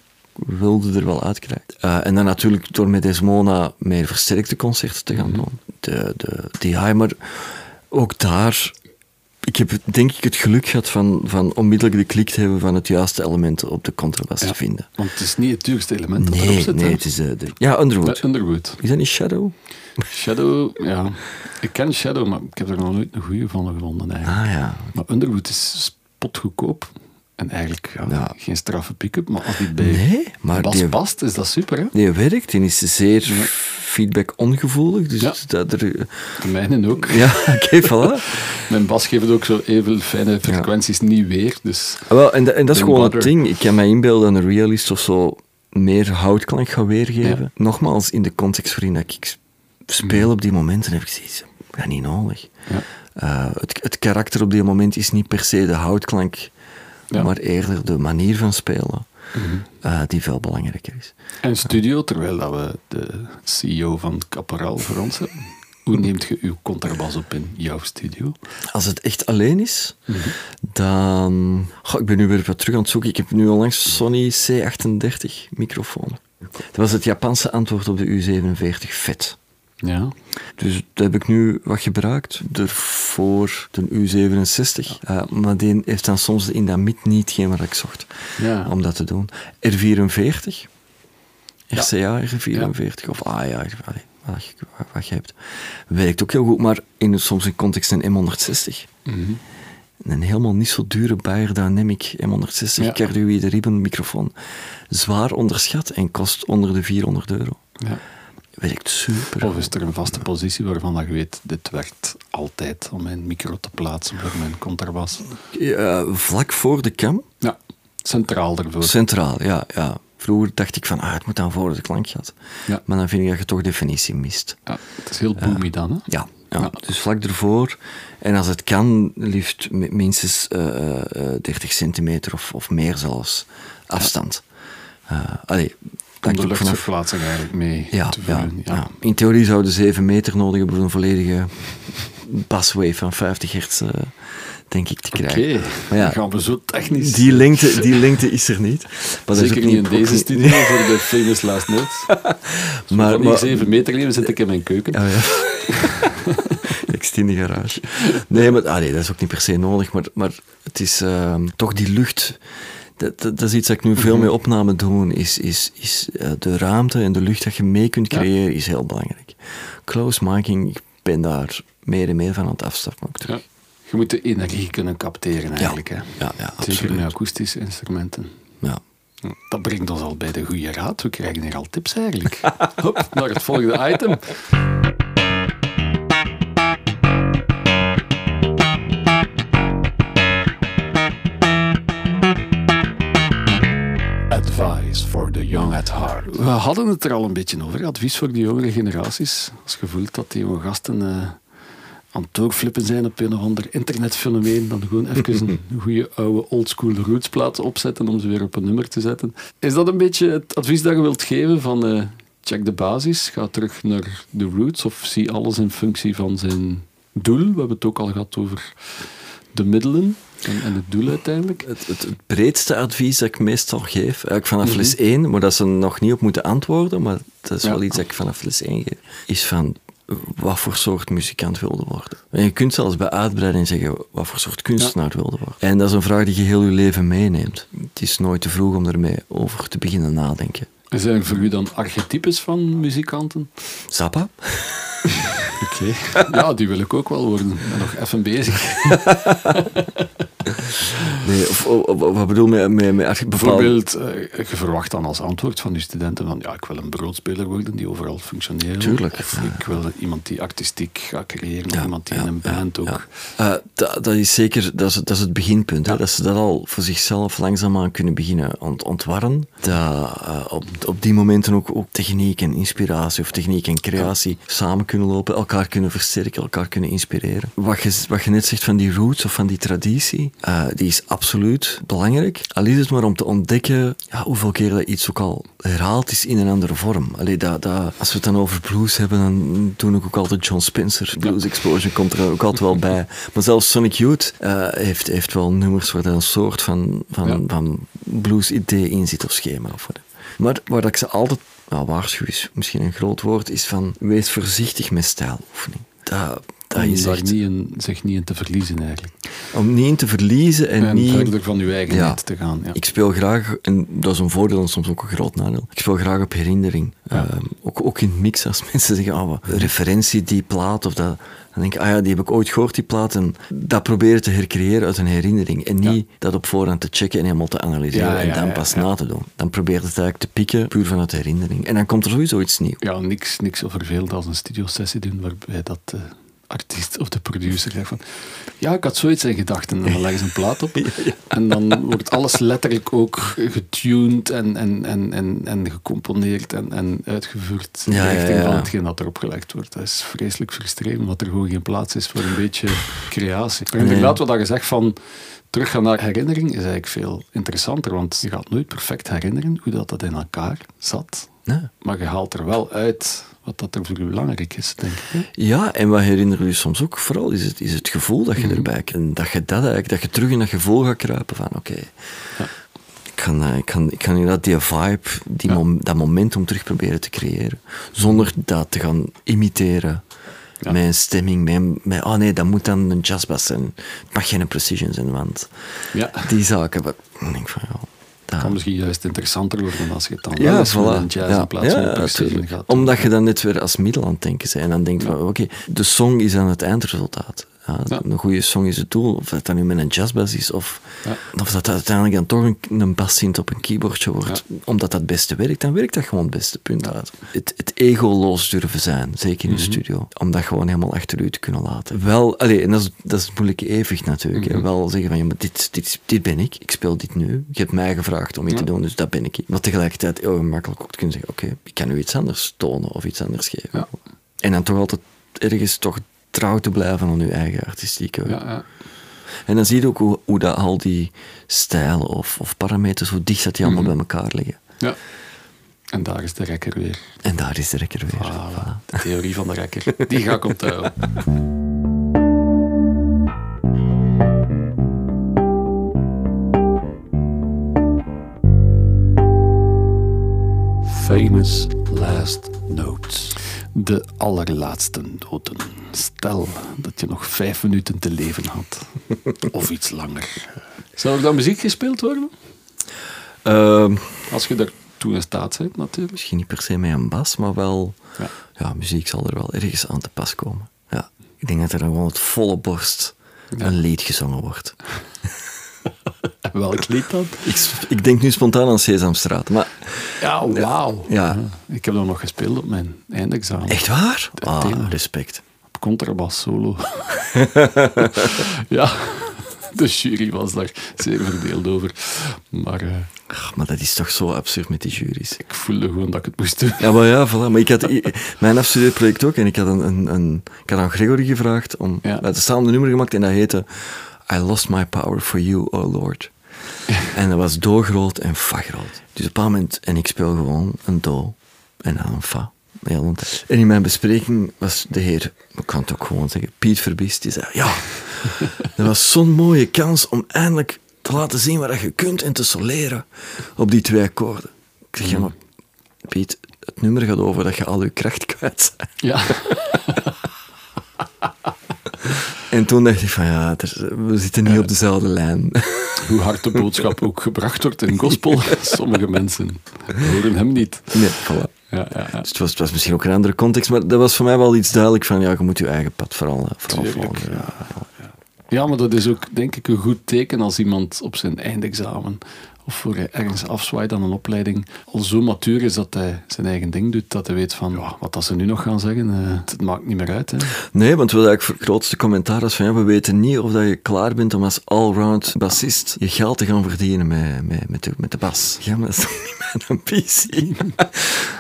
wilde er wel uitkrijgen. Eh, en dan natuurlijk door met Desmona meer versterkte concerten te gaan doen. De, de DI, maar ook daar... Ik heb denk ik het geluk gehad van, van onmiddellijk de klik te hebben van het juiste element op de contrabas te vinden. Want het is niet het duurste element dat erop Nee, zit. nee, het is de, de- ja, Underwood. Underwood. Is dat niet Shadow? Shadow, ja. Ik ken Shadow, maar ik heb er nog nooit een goede van gevonden eigenlijk. Ah ja. Maar Underwood is spotgoedkoop. En eigenlijk ja, Ja. geen straffe pick-up, maar als die bij Nee, maar bas die, past, is dat super. Hè? die werkt. Die is zeer feedback ongevoelig. Dus Ja. dat er, De mijne ook. ja, oké, voilà. Mijn bas geeft ook zo even fijne frequenties niet weer. Dus Ah, Wel, en, da- en dat is gewoon het ding. Ik kan mij inbeelden dat een realist of zo meer houtklank gaat weergeven. Nogmaals, in de context waarin dat ik speel op die momenten, heb ik zoiets. Ja, niet nodig. Eh, het, het karakter op die moment is niet per se de houtklank, Ja. maar eerder de manier van spelen, Mhm. eh, die veel belangrijker is. En studio, terwijl dat we de CEO van Caporal voor ons hebben. Hoe neemt je uw contrabas op in jouw studio? Als het echt alleen is, dan... Goh, ik ben nu weer wat terug aan het zoeken. Ik heb nu onlangs Sony C38 microfoon. Dat was het Japanse antwoord op de U47 FET. Ja. Dus dat heb ik nu wat gebruikt. Ervoor de U67. Eh, maar die heeft dan soms in dat mid niet geen wat ik zocht. Ja. Om dat te doen. R44. RCA R44. Of ah ja, allee, wat, je- wat je hebt. Werkt ook heel goed, maar in, soms in context een M160. Mhm. Een helemaal niet zo dure Bayer Dynamic M160 Ja. cardioïde ribbon microfoon. Zwaar onderschat en kost onder de 400 euro. Ja. Werkt super. Of is er een vaste positie waarvan dat je weet, dit werkt altijd om mijn micro te plaatsen voor mijn contrabas? Ja, vlak voor de cam, Ja, centraal ervoor. centraal, ja, ja. Vroeger dacht ik van, ah, het moet dan voor de klankgat. Ja. Maar dan vind ik dat je toch definitie mist. Ja, het is heel boomy dan, hè? Ja, ja. Ja. dus vlak ervoor. En als het kan, liefst mi- minstens eh, eh, 30 centimeter of, of meer zelfs afstand. Eh allee, Om de luchtverplaatsing eigenlijk mee Ja, te ja, vullen. ja. In theorie zouden 7 meter nodig hebben voor een volledige baswave van 50 hertz, eh, denk ik, te Oké, krijgen. Maar ja, gaan we zo technisch. die lengte, die lengte is er niet. Maar dat is Zeker niet in deze niet- studio voor de famous last notes. Maar, maar, 7 meter leven zit ik in mijn keuken. Ja, ja. Externe garage. Nee, maar ah, nee, dat is ook niet per se nodig. Maar, maar het is ehm, toch die lucht. Dat, dat, dat is iets dat ik nu veel mee opname doe. Is, is, is eh, de ruimte en de lucht dat je mee kunt Ja. creëren, is heel belangrijk. Close miking, ik ben daar meer en meer van aan het afstappen ook terug. Ja. Je moet de energie kunnen capteren eigenlijk. Hè? Ja, ja, Zeker met akoestische instrumenten. Ja. Dat brengt ons al bij de goede raad. We krijgen hier al tips eigenlijk. Hop, naar het volgende item. Advice for the young at heart. We hadden het er al een beetje over. Advies voor de jongere generaties. Als je voelt dat die jonge gasten eh, aan het doorflippen zijn op een of ander internetfenomeen, dan gewoon even een goede oude oldschool rootsplaat opzetten om ze weer op een nummer te zetten. Is dat een beetje het advies dat je wilt geven van eh, check de basis, ga terug naar de roots of zie alles in functie van zijn doel? We hebben het ook al gehad over de middelen en, en het doel uiteindelijk. Het, het, het breedste advies dat ik meestal geef, eigenlijk vanaf les 1, maar dat ze nog niet op moeten antwoorden, maar dat is Ja. wel iets dat ik vanaf les 1 geef, is van wat voor soort muzikant wilde worden. En je kunt zelfs bij uitbreiding zeggen wat voor soort kunstenaar wilde worden. En dat is een vraag die je heel je leven meeneemt. Het is nooit te vroeg om ermee over te beginnen nadenken. Zijn er voor u dan archetypes van muzikanten? Zappa? Oké. Ja, die wil ik ook wel worden. Ik ben nog even bezig. Nee, of, of- of- wat bedoel je met, met, Bijvoorbeeld, eh, je verwacht dan als antwoord van je studenten van ja, ik wil een broodspeler worden die overal functioneert. Tuurlijk, Of ja. ik wil iemand die artistiek gaat creëren, Ja, of iemand die ja, in een band ook. Eh, dat, dat is zeker dat is, het- dat is het beginpunt. Dat ze dat al voor zichzelf langzaamaan kunnen beginnen ont, ontwarren. Dat eh, op, op die momenten ook, ook techniek en inspiratie of techniek en creatie samen kunnen lopen, elkaar kunnen versterken, elkaar kunnen inspireren. Wat je, wat je net zegt van die roots of van die traditie, eh, die is absoluut belangrijk. Al is het maar om te ontdekken ja, hoeveel keer dat iets ook al herhaald is in een andere vorm. Allee, dat, dat, als we het dan over blues hebben, dan doe ik ook altijd John Spencer. Blues Explosion komt er ook altijd wel bij. Maar zelfs Sonic Youth eh, heeft, heeft wel nummers waar er een soort van, van, Ja. van blues-idee in zit of schema. Of whatever. maar waar ik ze altijd nou, waarschuw is misschien een groot woord, is van wees voorzichtig met stijloefening. Dat, dat Om is daar echt, niet in, zich niet in te verliezen eigenlijk. om niet in te verliezen en, En, niet... verder van uw eigen Ja. net te gaan. Ja. Ik speel graag, en dat is een voordeel en soms ook een groot nadeel. Ik speel graag op herinnering. Ja. Ehm, ook, ook in het mix, als mensen zeggen, wat, een referentie, die plaat, of dat, dan denk ik, ah ja, die heb ik ooit gehoord, die plaat. En dat proberen te hercreëren uit een herinnering. En niet dat op voorhand te checken en helemaal te analyseren Ja, en dan pas na te doen. Dan probeer je het eigenlijk te pikken, puur vanuit herinnering. En dan komt er sowieso iets nieuws. ja, niks, niks zo vervelend als een studiosessie doen waarbij dat de artiest of de producer zegt van ja, ik had zoiets in gedachten en dan leggen ze een plaat op en dan wordt alles letterlijk ook getuned en, en, en, en, en gecomponeerd en, en uitgevoerd in de richting van hetgeen dat erop gelegd wordt. Dat is vreselijk frustrerend, omdat er gewoon geen plaats is voor een beetje creatie. Maar inderdaad, wat je zegt van teruggaan naar herinnering is eigenlijk veel interessanter, want je gaat nooit perfect herinneren hoe dat, dat in elkaar zat. Ja. Maar je haalt er wel uit wat dat er voor u belangrijk is, denk ik. hè? Ja, en wat herinner je soms ook vooral, is het, is het gevoel dat je Mhm. erbij En dat je dat eigenlijk, dat je terug in dat gevoel gaat kruipen van, oké, ik kan, eh, ik kan, ik kan inderdaad die vibe, die Ja. mom- dat momentum terug proberen te creëren. Zonder dat te gaan imiteren. Ja. Een stemming, een- met, oh nee, dat moet dan een jazzbass zijn. Het mag geen precision zijn, want Ja. die zaken, ik denk van, ja, Het kan misschien juist interessanter worden als je het dan Ja, wel eens voilà. een jazz Ja, in plaats van ja, gaat. Omdat je dan net weer als middel aan het denken bent en dan denkt van, oké, de song is dan het eindresultaat. Ja, Ja. Een goede song is het doel, of dat dan nu met een jazzbass is, of, Ja. of dat uiteindelijk dan toch een, een bassint op een keyboardje wordt, omdat dat het beste werkt, dan werkt dat gewoon het beste punt uit. Het, het egoloos durven zijn, zeker in Mhm. de studio, om dat gewoon helemaal achter u te kunnen laten. Wel, allee, en dat is, dat is het moeilijke evenwicht natuurlijk, Mhm. wel zeggen van, ja, maar dit, dit, dit ben ik, ik speel dit nu, je hebt mij gevraagd om iets te doen, dus dat ben ik. Maar tegelijkertijd heel gemakkelijk ook te kunnen zeggen, oké, ik kan u iets anders tonen of iets anders geven. En dan toch altijd ergens toch trouw te blijven aan je eigen artistieke. Ja, ja. En dan zie je ook hoe, hoe dat al die stijlen of, of parameters, hoe dicht dat die allemaal Mhm. bij elkaar liggen. ja. En daar is de rekker weer. En daar is de rekker weer. Voilà, de theorie van de rekker. Die ga ik onthouden. Famous last notes. De allerlaatste noten. Stel dat je nog vijf minuten te leven had. Of iets langer. Zou er dan muziek gespeeld worden? Ehm, Als je er toe in staat bent, natuurlijk. misschien niet per se met een bas, maar wel... Ja. Ja, muziek zal er wel ergens aan te pas komen. Ja. Ik denk dat er dan gewoon het volle borst een lied gezongen wordt. Welk lied dan? Ik, ik denk nu spontaan aan Sesamstraat, maar Ja, wauw. Ja. Ik heb dat nog gespeeld op mijn eindexamen. echt waar? Ah, respect. Op contrabas solo. ja, de jury was daar zeer verdeeld over. Maar eh, Ach, maar dat is toch zo absurd met die juries. ik voelde gewoon dat ik het moest doen. Ja, maar ja, voilà. Maar ik had mijn afstudeerproject ook en ik had, een, een, een, ik had aan Gregory gevraagd om... Ja. We hadden samen een nummer gemaakt en dat heette I Lost My Power For You, Oh Lord. en dat was do groot en fa groot. Dus op een moment... En ik speel gewoon een do en dan een fa. En in mijn bespreking was de heer, ik kan het ook gewoon zeggen, Piet Verbiest, die zei, ja, dat was zo'n mooie kans om eindelijk te laten zien wat je kunt en te soleren op die twee akkoorden. Ik zeg, ja, maar Piet, het nummer gaat over dat je al je kracht kwijt bent. Ja. En toen dacht ik van, ja, we zitten niet op dezelfde lijn. Hoe hard de boodschap ook gebracht wordt in gospel, sommige mensen horen hem niet. Nee, voilà. Ja, ja, ja. Dus het was, het was misschien ook een andere context, maar dat was voor mij wel iets duidelijk van, ja, je moet je eigen pad vooral, eh, vooral volgen. Ja, maar dat is ook denk ik een goed teken als iemand op zijn eindexamen of voor ergens afzwaait aan een opleiding al zo matuur is dat hij zijn eigen ding doet, dat hij weet van ja, wat dat ze nu nog gaan zeggen, eh, het maakt niet meer uit. Hè. Nee, want wat eigenlijk het grootste commentaar was van, ja, we weten niet of dat je klaar bent om als allround bassist je geld te gaan verdienen met, met, met, de, met de bas. Ja, maar dat is mijn ambitie?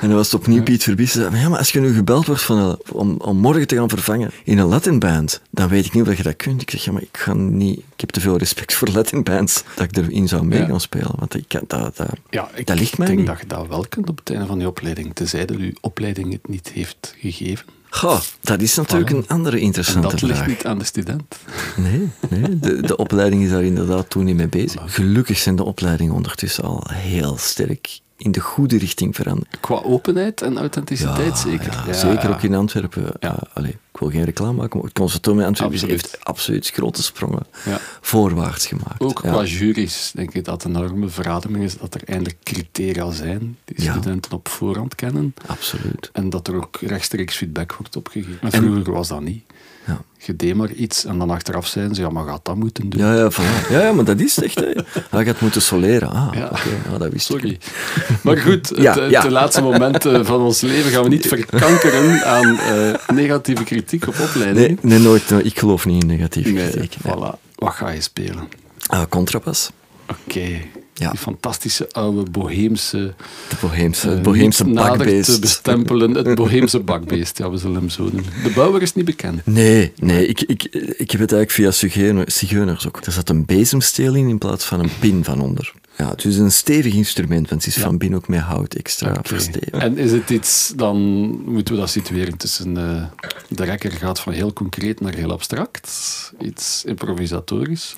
en dan was het opnieuw Piet Verbies. zei Ja, maar als je nu gebeld wordt van een- om, om morgen te gaan vervangen in een Latin band, dan weet ik niet of je dat kunt. Ik zeg, ja, maar ik ga niet... Ik heb te veel respect voor Latin bands dat ik erin zou mee Ja. gaan spelen. Want ik, dat, dat, Ja, ik dat ligt mij denk niet. dat je dat wel kunt op het einde van je opleiding, tenzij dat je opleiding het niet heeft gegeven. Goh, dat is natuurlijk een andere interessante dat ligt vraag. niet aan de student. Nee, nee de, de opleiding is daar inderdaad toen niet mee bezig. Gelukkig zijn de opleidingen ondertussen al heel sterk in de goede richting veranderd. Qua openheid en authenticiteit zeker. Ja, Ja, zeker ook in Antwerpen. Ja. Ja. allee, ik wil geen reclame maken, maar het conservatorium in Antwerpen Absoluut. heeft absoluut grote sprongen Ja. voorwaarts gemaakt. Ook qua juries denk ik dat een enorme verademing is dat er eindelijk criteria zijn die studenten op voorhand kennen. Absoluut. En dat er ook rechtstreeks feedback wordt opgegeven. En vroeger was dat niet. Maar iets en dan achteraf zijn ze, ja, maar gaat dat moeten doen? Ja, ja, voilà. ja, ja, maar dat is echt. Hè. Hij gaat moeten soleren. Ah, Ja. oké, ja, dat wist ik. Sorry. Maar goed, het, Ja, het ja. laatste moment eh, van ons leven gaan we niet verkankeren aan eh, negatieve kritiek op opleiding. Nee, nee, nooit. Ik geloof niet in negatieve Nee, kritiek. nee. voilà. Wat ga je spelen? Ah, contrabas. Oké. Ja. Die fantastische oude boheemse... De boheemse, eh, het boheemse nader te bakbeest. bestempelen. Het boheemse bakbeest, ja, we zullen hem zo noemen. De bouwer is niet bekend. Nee, nee ik, ik, ik heb het eigenlijk via zigeuner- zigeuners ook. Er zat een bezemsteel in in plaats van een pin van onder. Ja, het is een stevig instrument, want het is Ja. van binnen ook met hout extra verstevigd. En is het iets, dan moeten we dat situeren tussen... eh, de rekker gaat van heel concreet naar heel abstract. Iets improvisatorisch.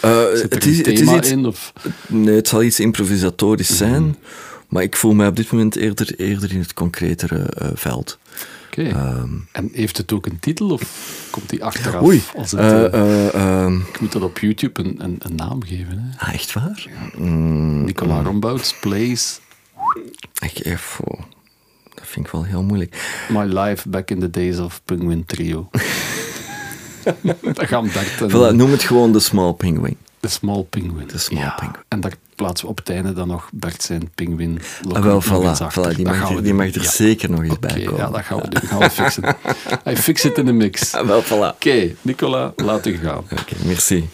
Eh, Zit er het, is, een het is thema iets, in? Of? nee, het zal iets improvisatorisch Mhm. zijn, maar ik voel mij op dit moment eerder, eerder in het concretere eh, veld. Oké. Ehm, En heeft het ook een titel of komt die achteraf? oei, Als het, eh, eh, eh, ehm, ik moet dat op YouTube een, een, een naam geven. Hè? ah, echt waar? Mm, Nicola Rombouts plays ik, foh, dat vind ik wel heel moeilijk. My Life Back in the Days of Penguin Trio. dat gaan Bert en Voilà, noem het gewoon de Small Penguin. De Small Penguin. De Small Penguin. En daar plaatsen we op het einde dan nog Bert zijn Penguin. Ah, wel, voilà, voilà die, mag, er- die doen. mag er Ja. zeker nog eens bij komen. ja, dat gaan we doen. Gaan we fixen. Hij fix it in de mix. Ah, wel, voilà. Oké, Nicola, laat u gaan. Oké, merci.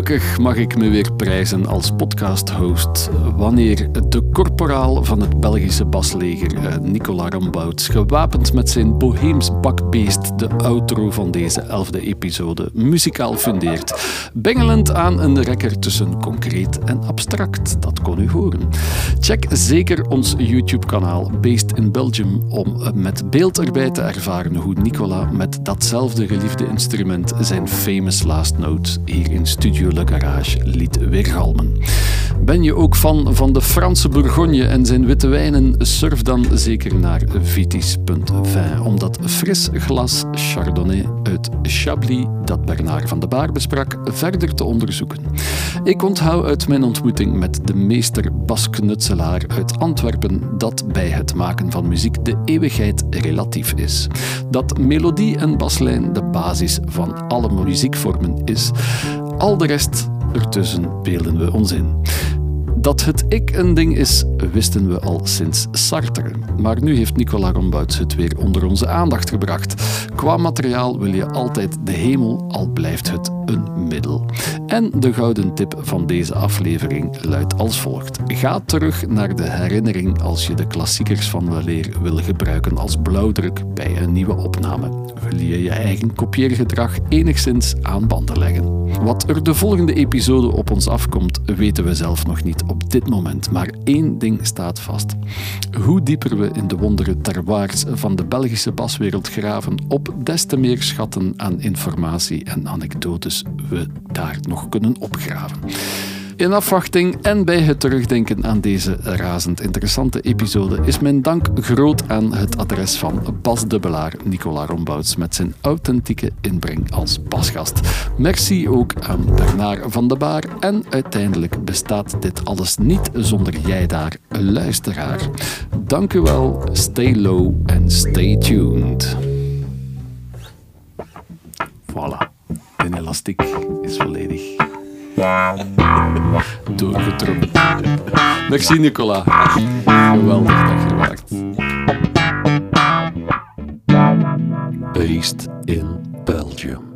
Gelukkig mag ik me weer prijzen als podcast-host wanneer de korporaal van het Belgische basleger, eh, Nicola Rambouts, gewapend met zijn boheems bakbeest de outro van deze elfde episode muzikaal fundeert, bengelend aan een rekker tussen concreet en abstract. Dat kon u horen. Check zeker ons YouTube-kanaal Based in Belgium om met beeld erbij te ervaren hoe Nicola met datzelfde geliefde instrument zijn famous last note hier in Studio Le Garage liet weergalmen. Ben je ook fan van de Franse Bourgogne en zijn witte wijnen? Surf dan zeker naar vitis.vin om dat fris glas Chardonnay uit Chablis dat Bernard van de Baar besprak verder te onderzoeken. Ik onthoud uit mijn ontmoeting met de meester basknutselaar uit Antwerpen dat bij het maken van muziek de eeuwigheid relatief is. Dat melodie en baslijn de basis van alle muziekvormen is. Al de rest ertussen beelden we ons in. Dat het ik een ding is, wisten we al sinds Sartre. Maar nu heeft Nicola Rombouts het weer onder onze aandacht gebracht. Qua materiaal wil je altijd de hemel, al blijft het een middel. En de gouden tip van deze aflevering luidt als volgt. Ga terug naar de herinnering als je de klassiekers van weleer wil gebruiken als blauwdruk bij een nieuwe opname. Wil je je eigen kopieergedrag enigszins aan banden leggen. Wat er de volgende episode op ons afkomt, weten we zelf nog niet op dit moment. Maar één ding staat vast. Hoe dieper we in de wondere terroirs van de Belgische baswereld graven, op des te meer schatten aan informatie en anekdotes we daar nog kunnen opgraven. In afwachting en bij het terugdenken aan deze razend interessante episode is mijn dank groot aan het adres van Bas Dubbelaar Nicola Rombouts met zijn authentieke inbreng als basgast. Merci ook aan Bernard van de Baar en uiteindelijk bestaat dit alles niet zonder jij daar, luisteraar. Dank u wel, stay low en stay tuned. Voilà, de elastiek is volledig Doorgetrokken. Dag zien, Nicola. Geweldig dat je maakt. Based in Belgium.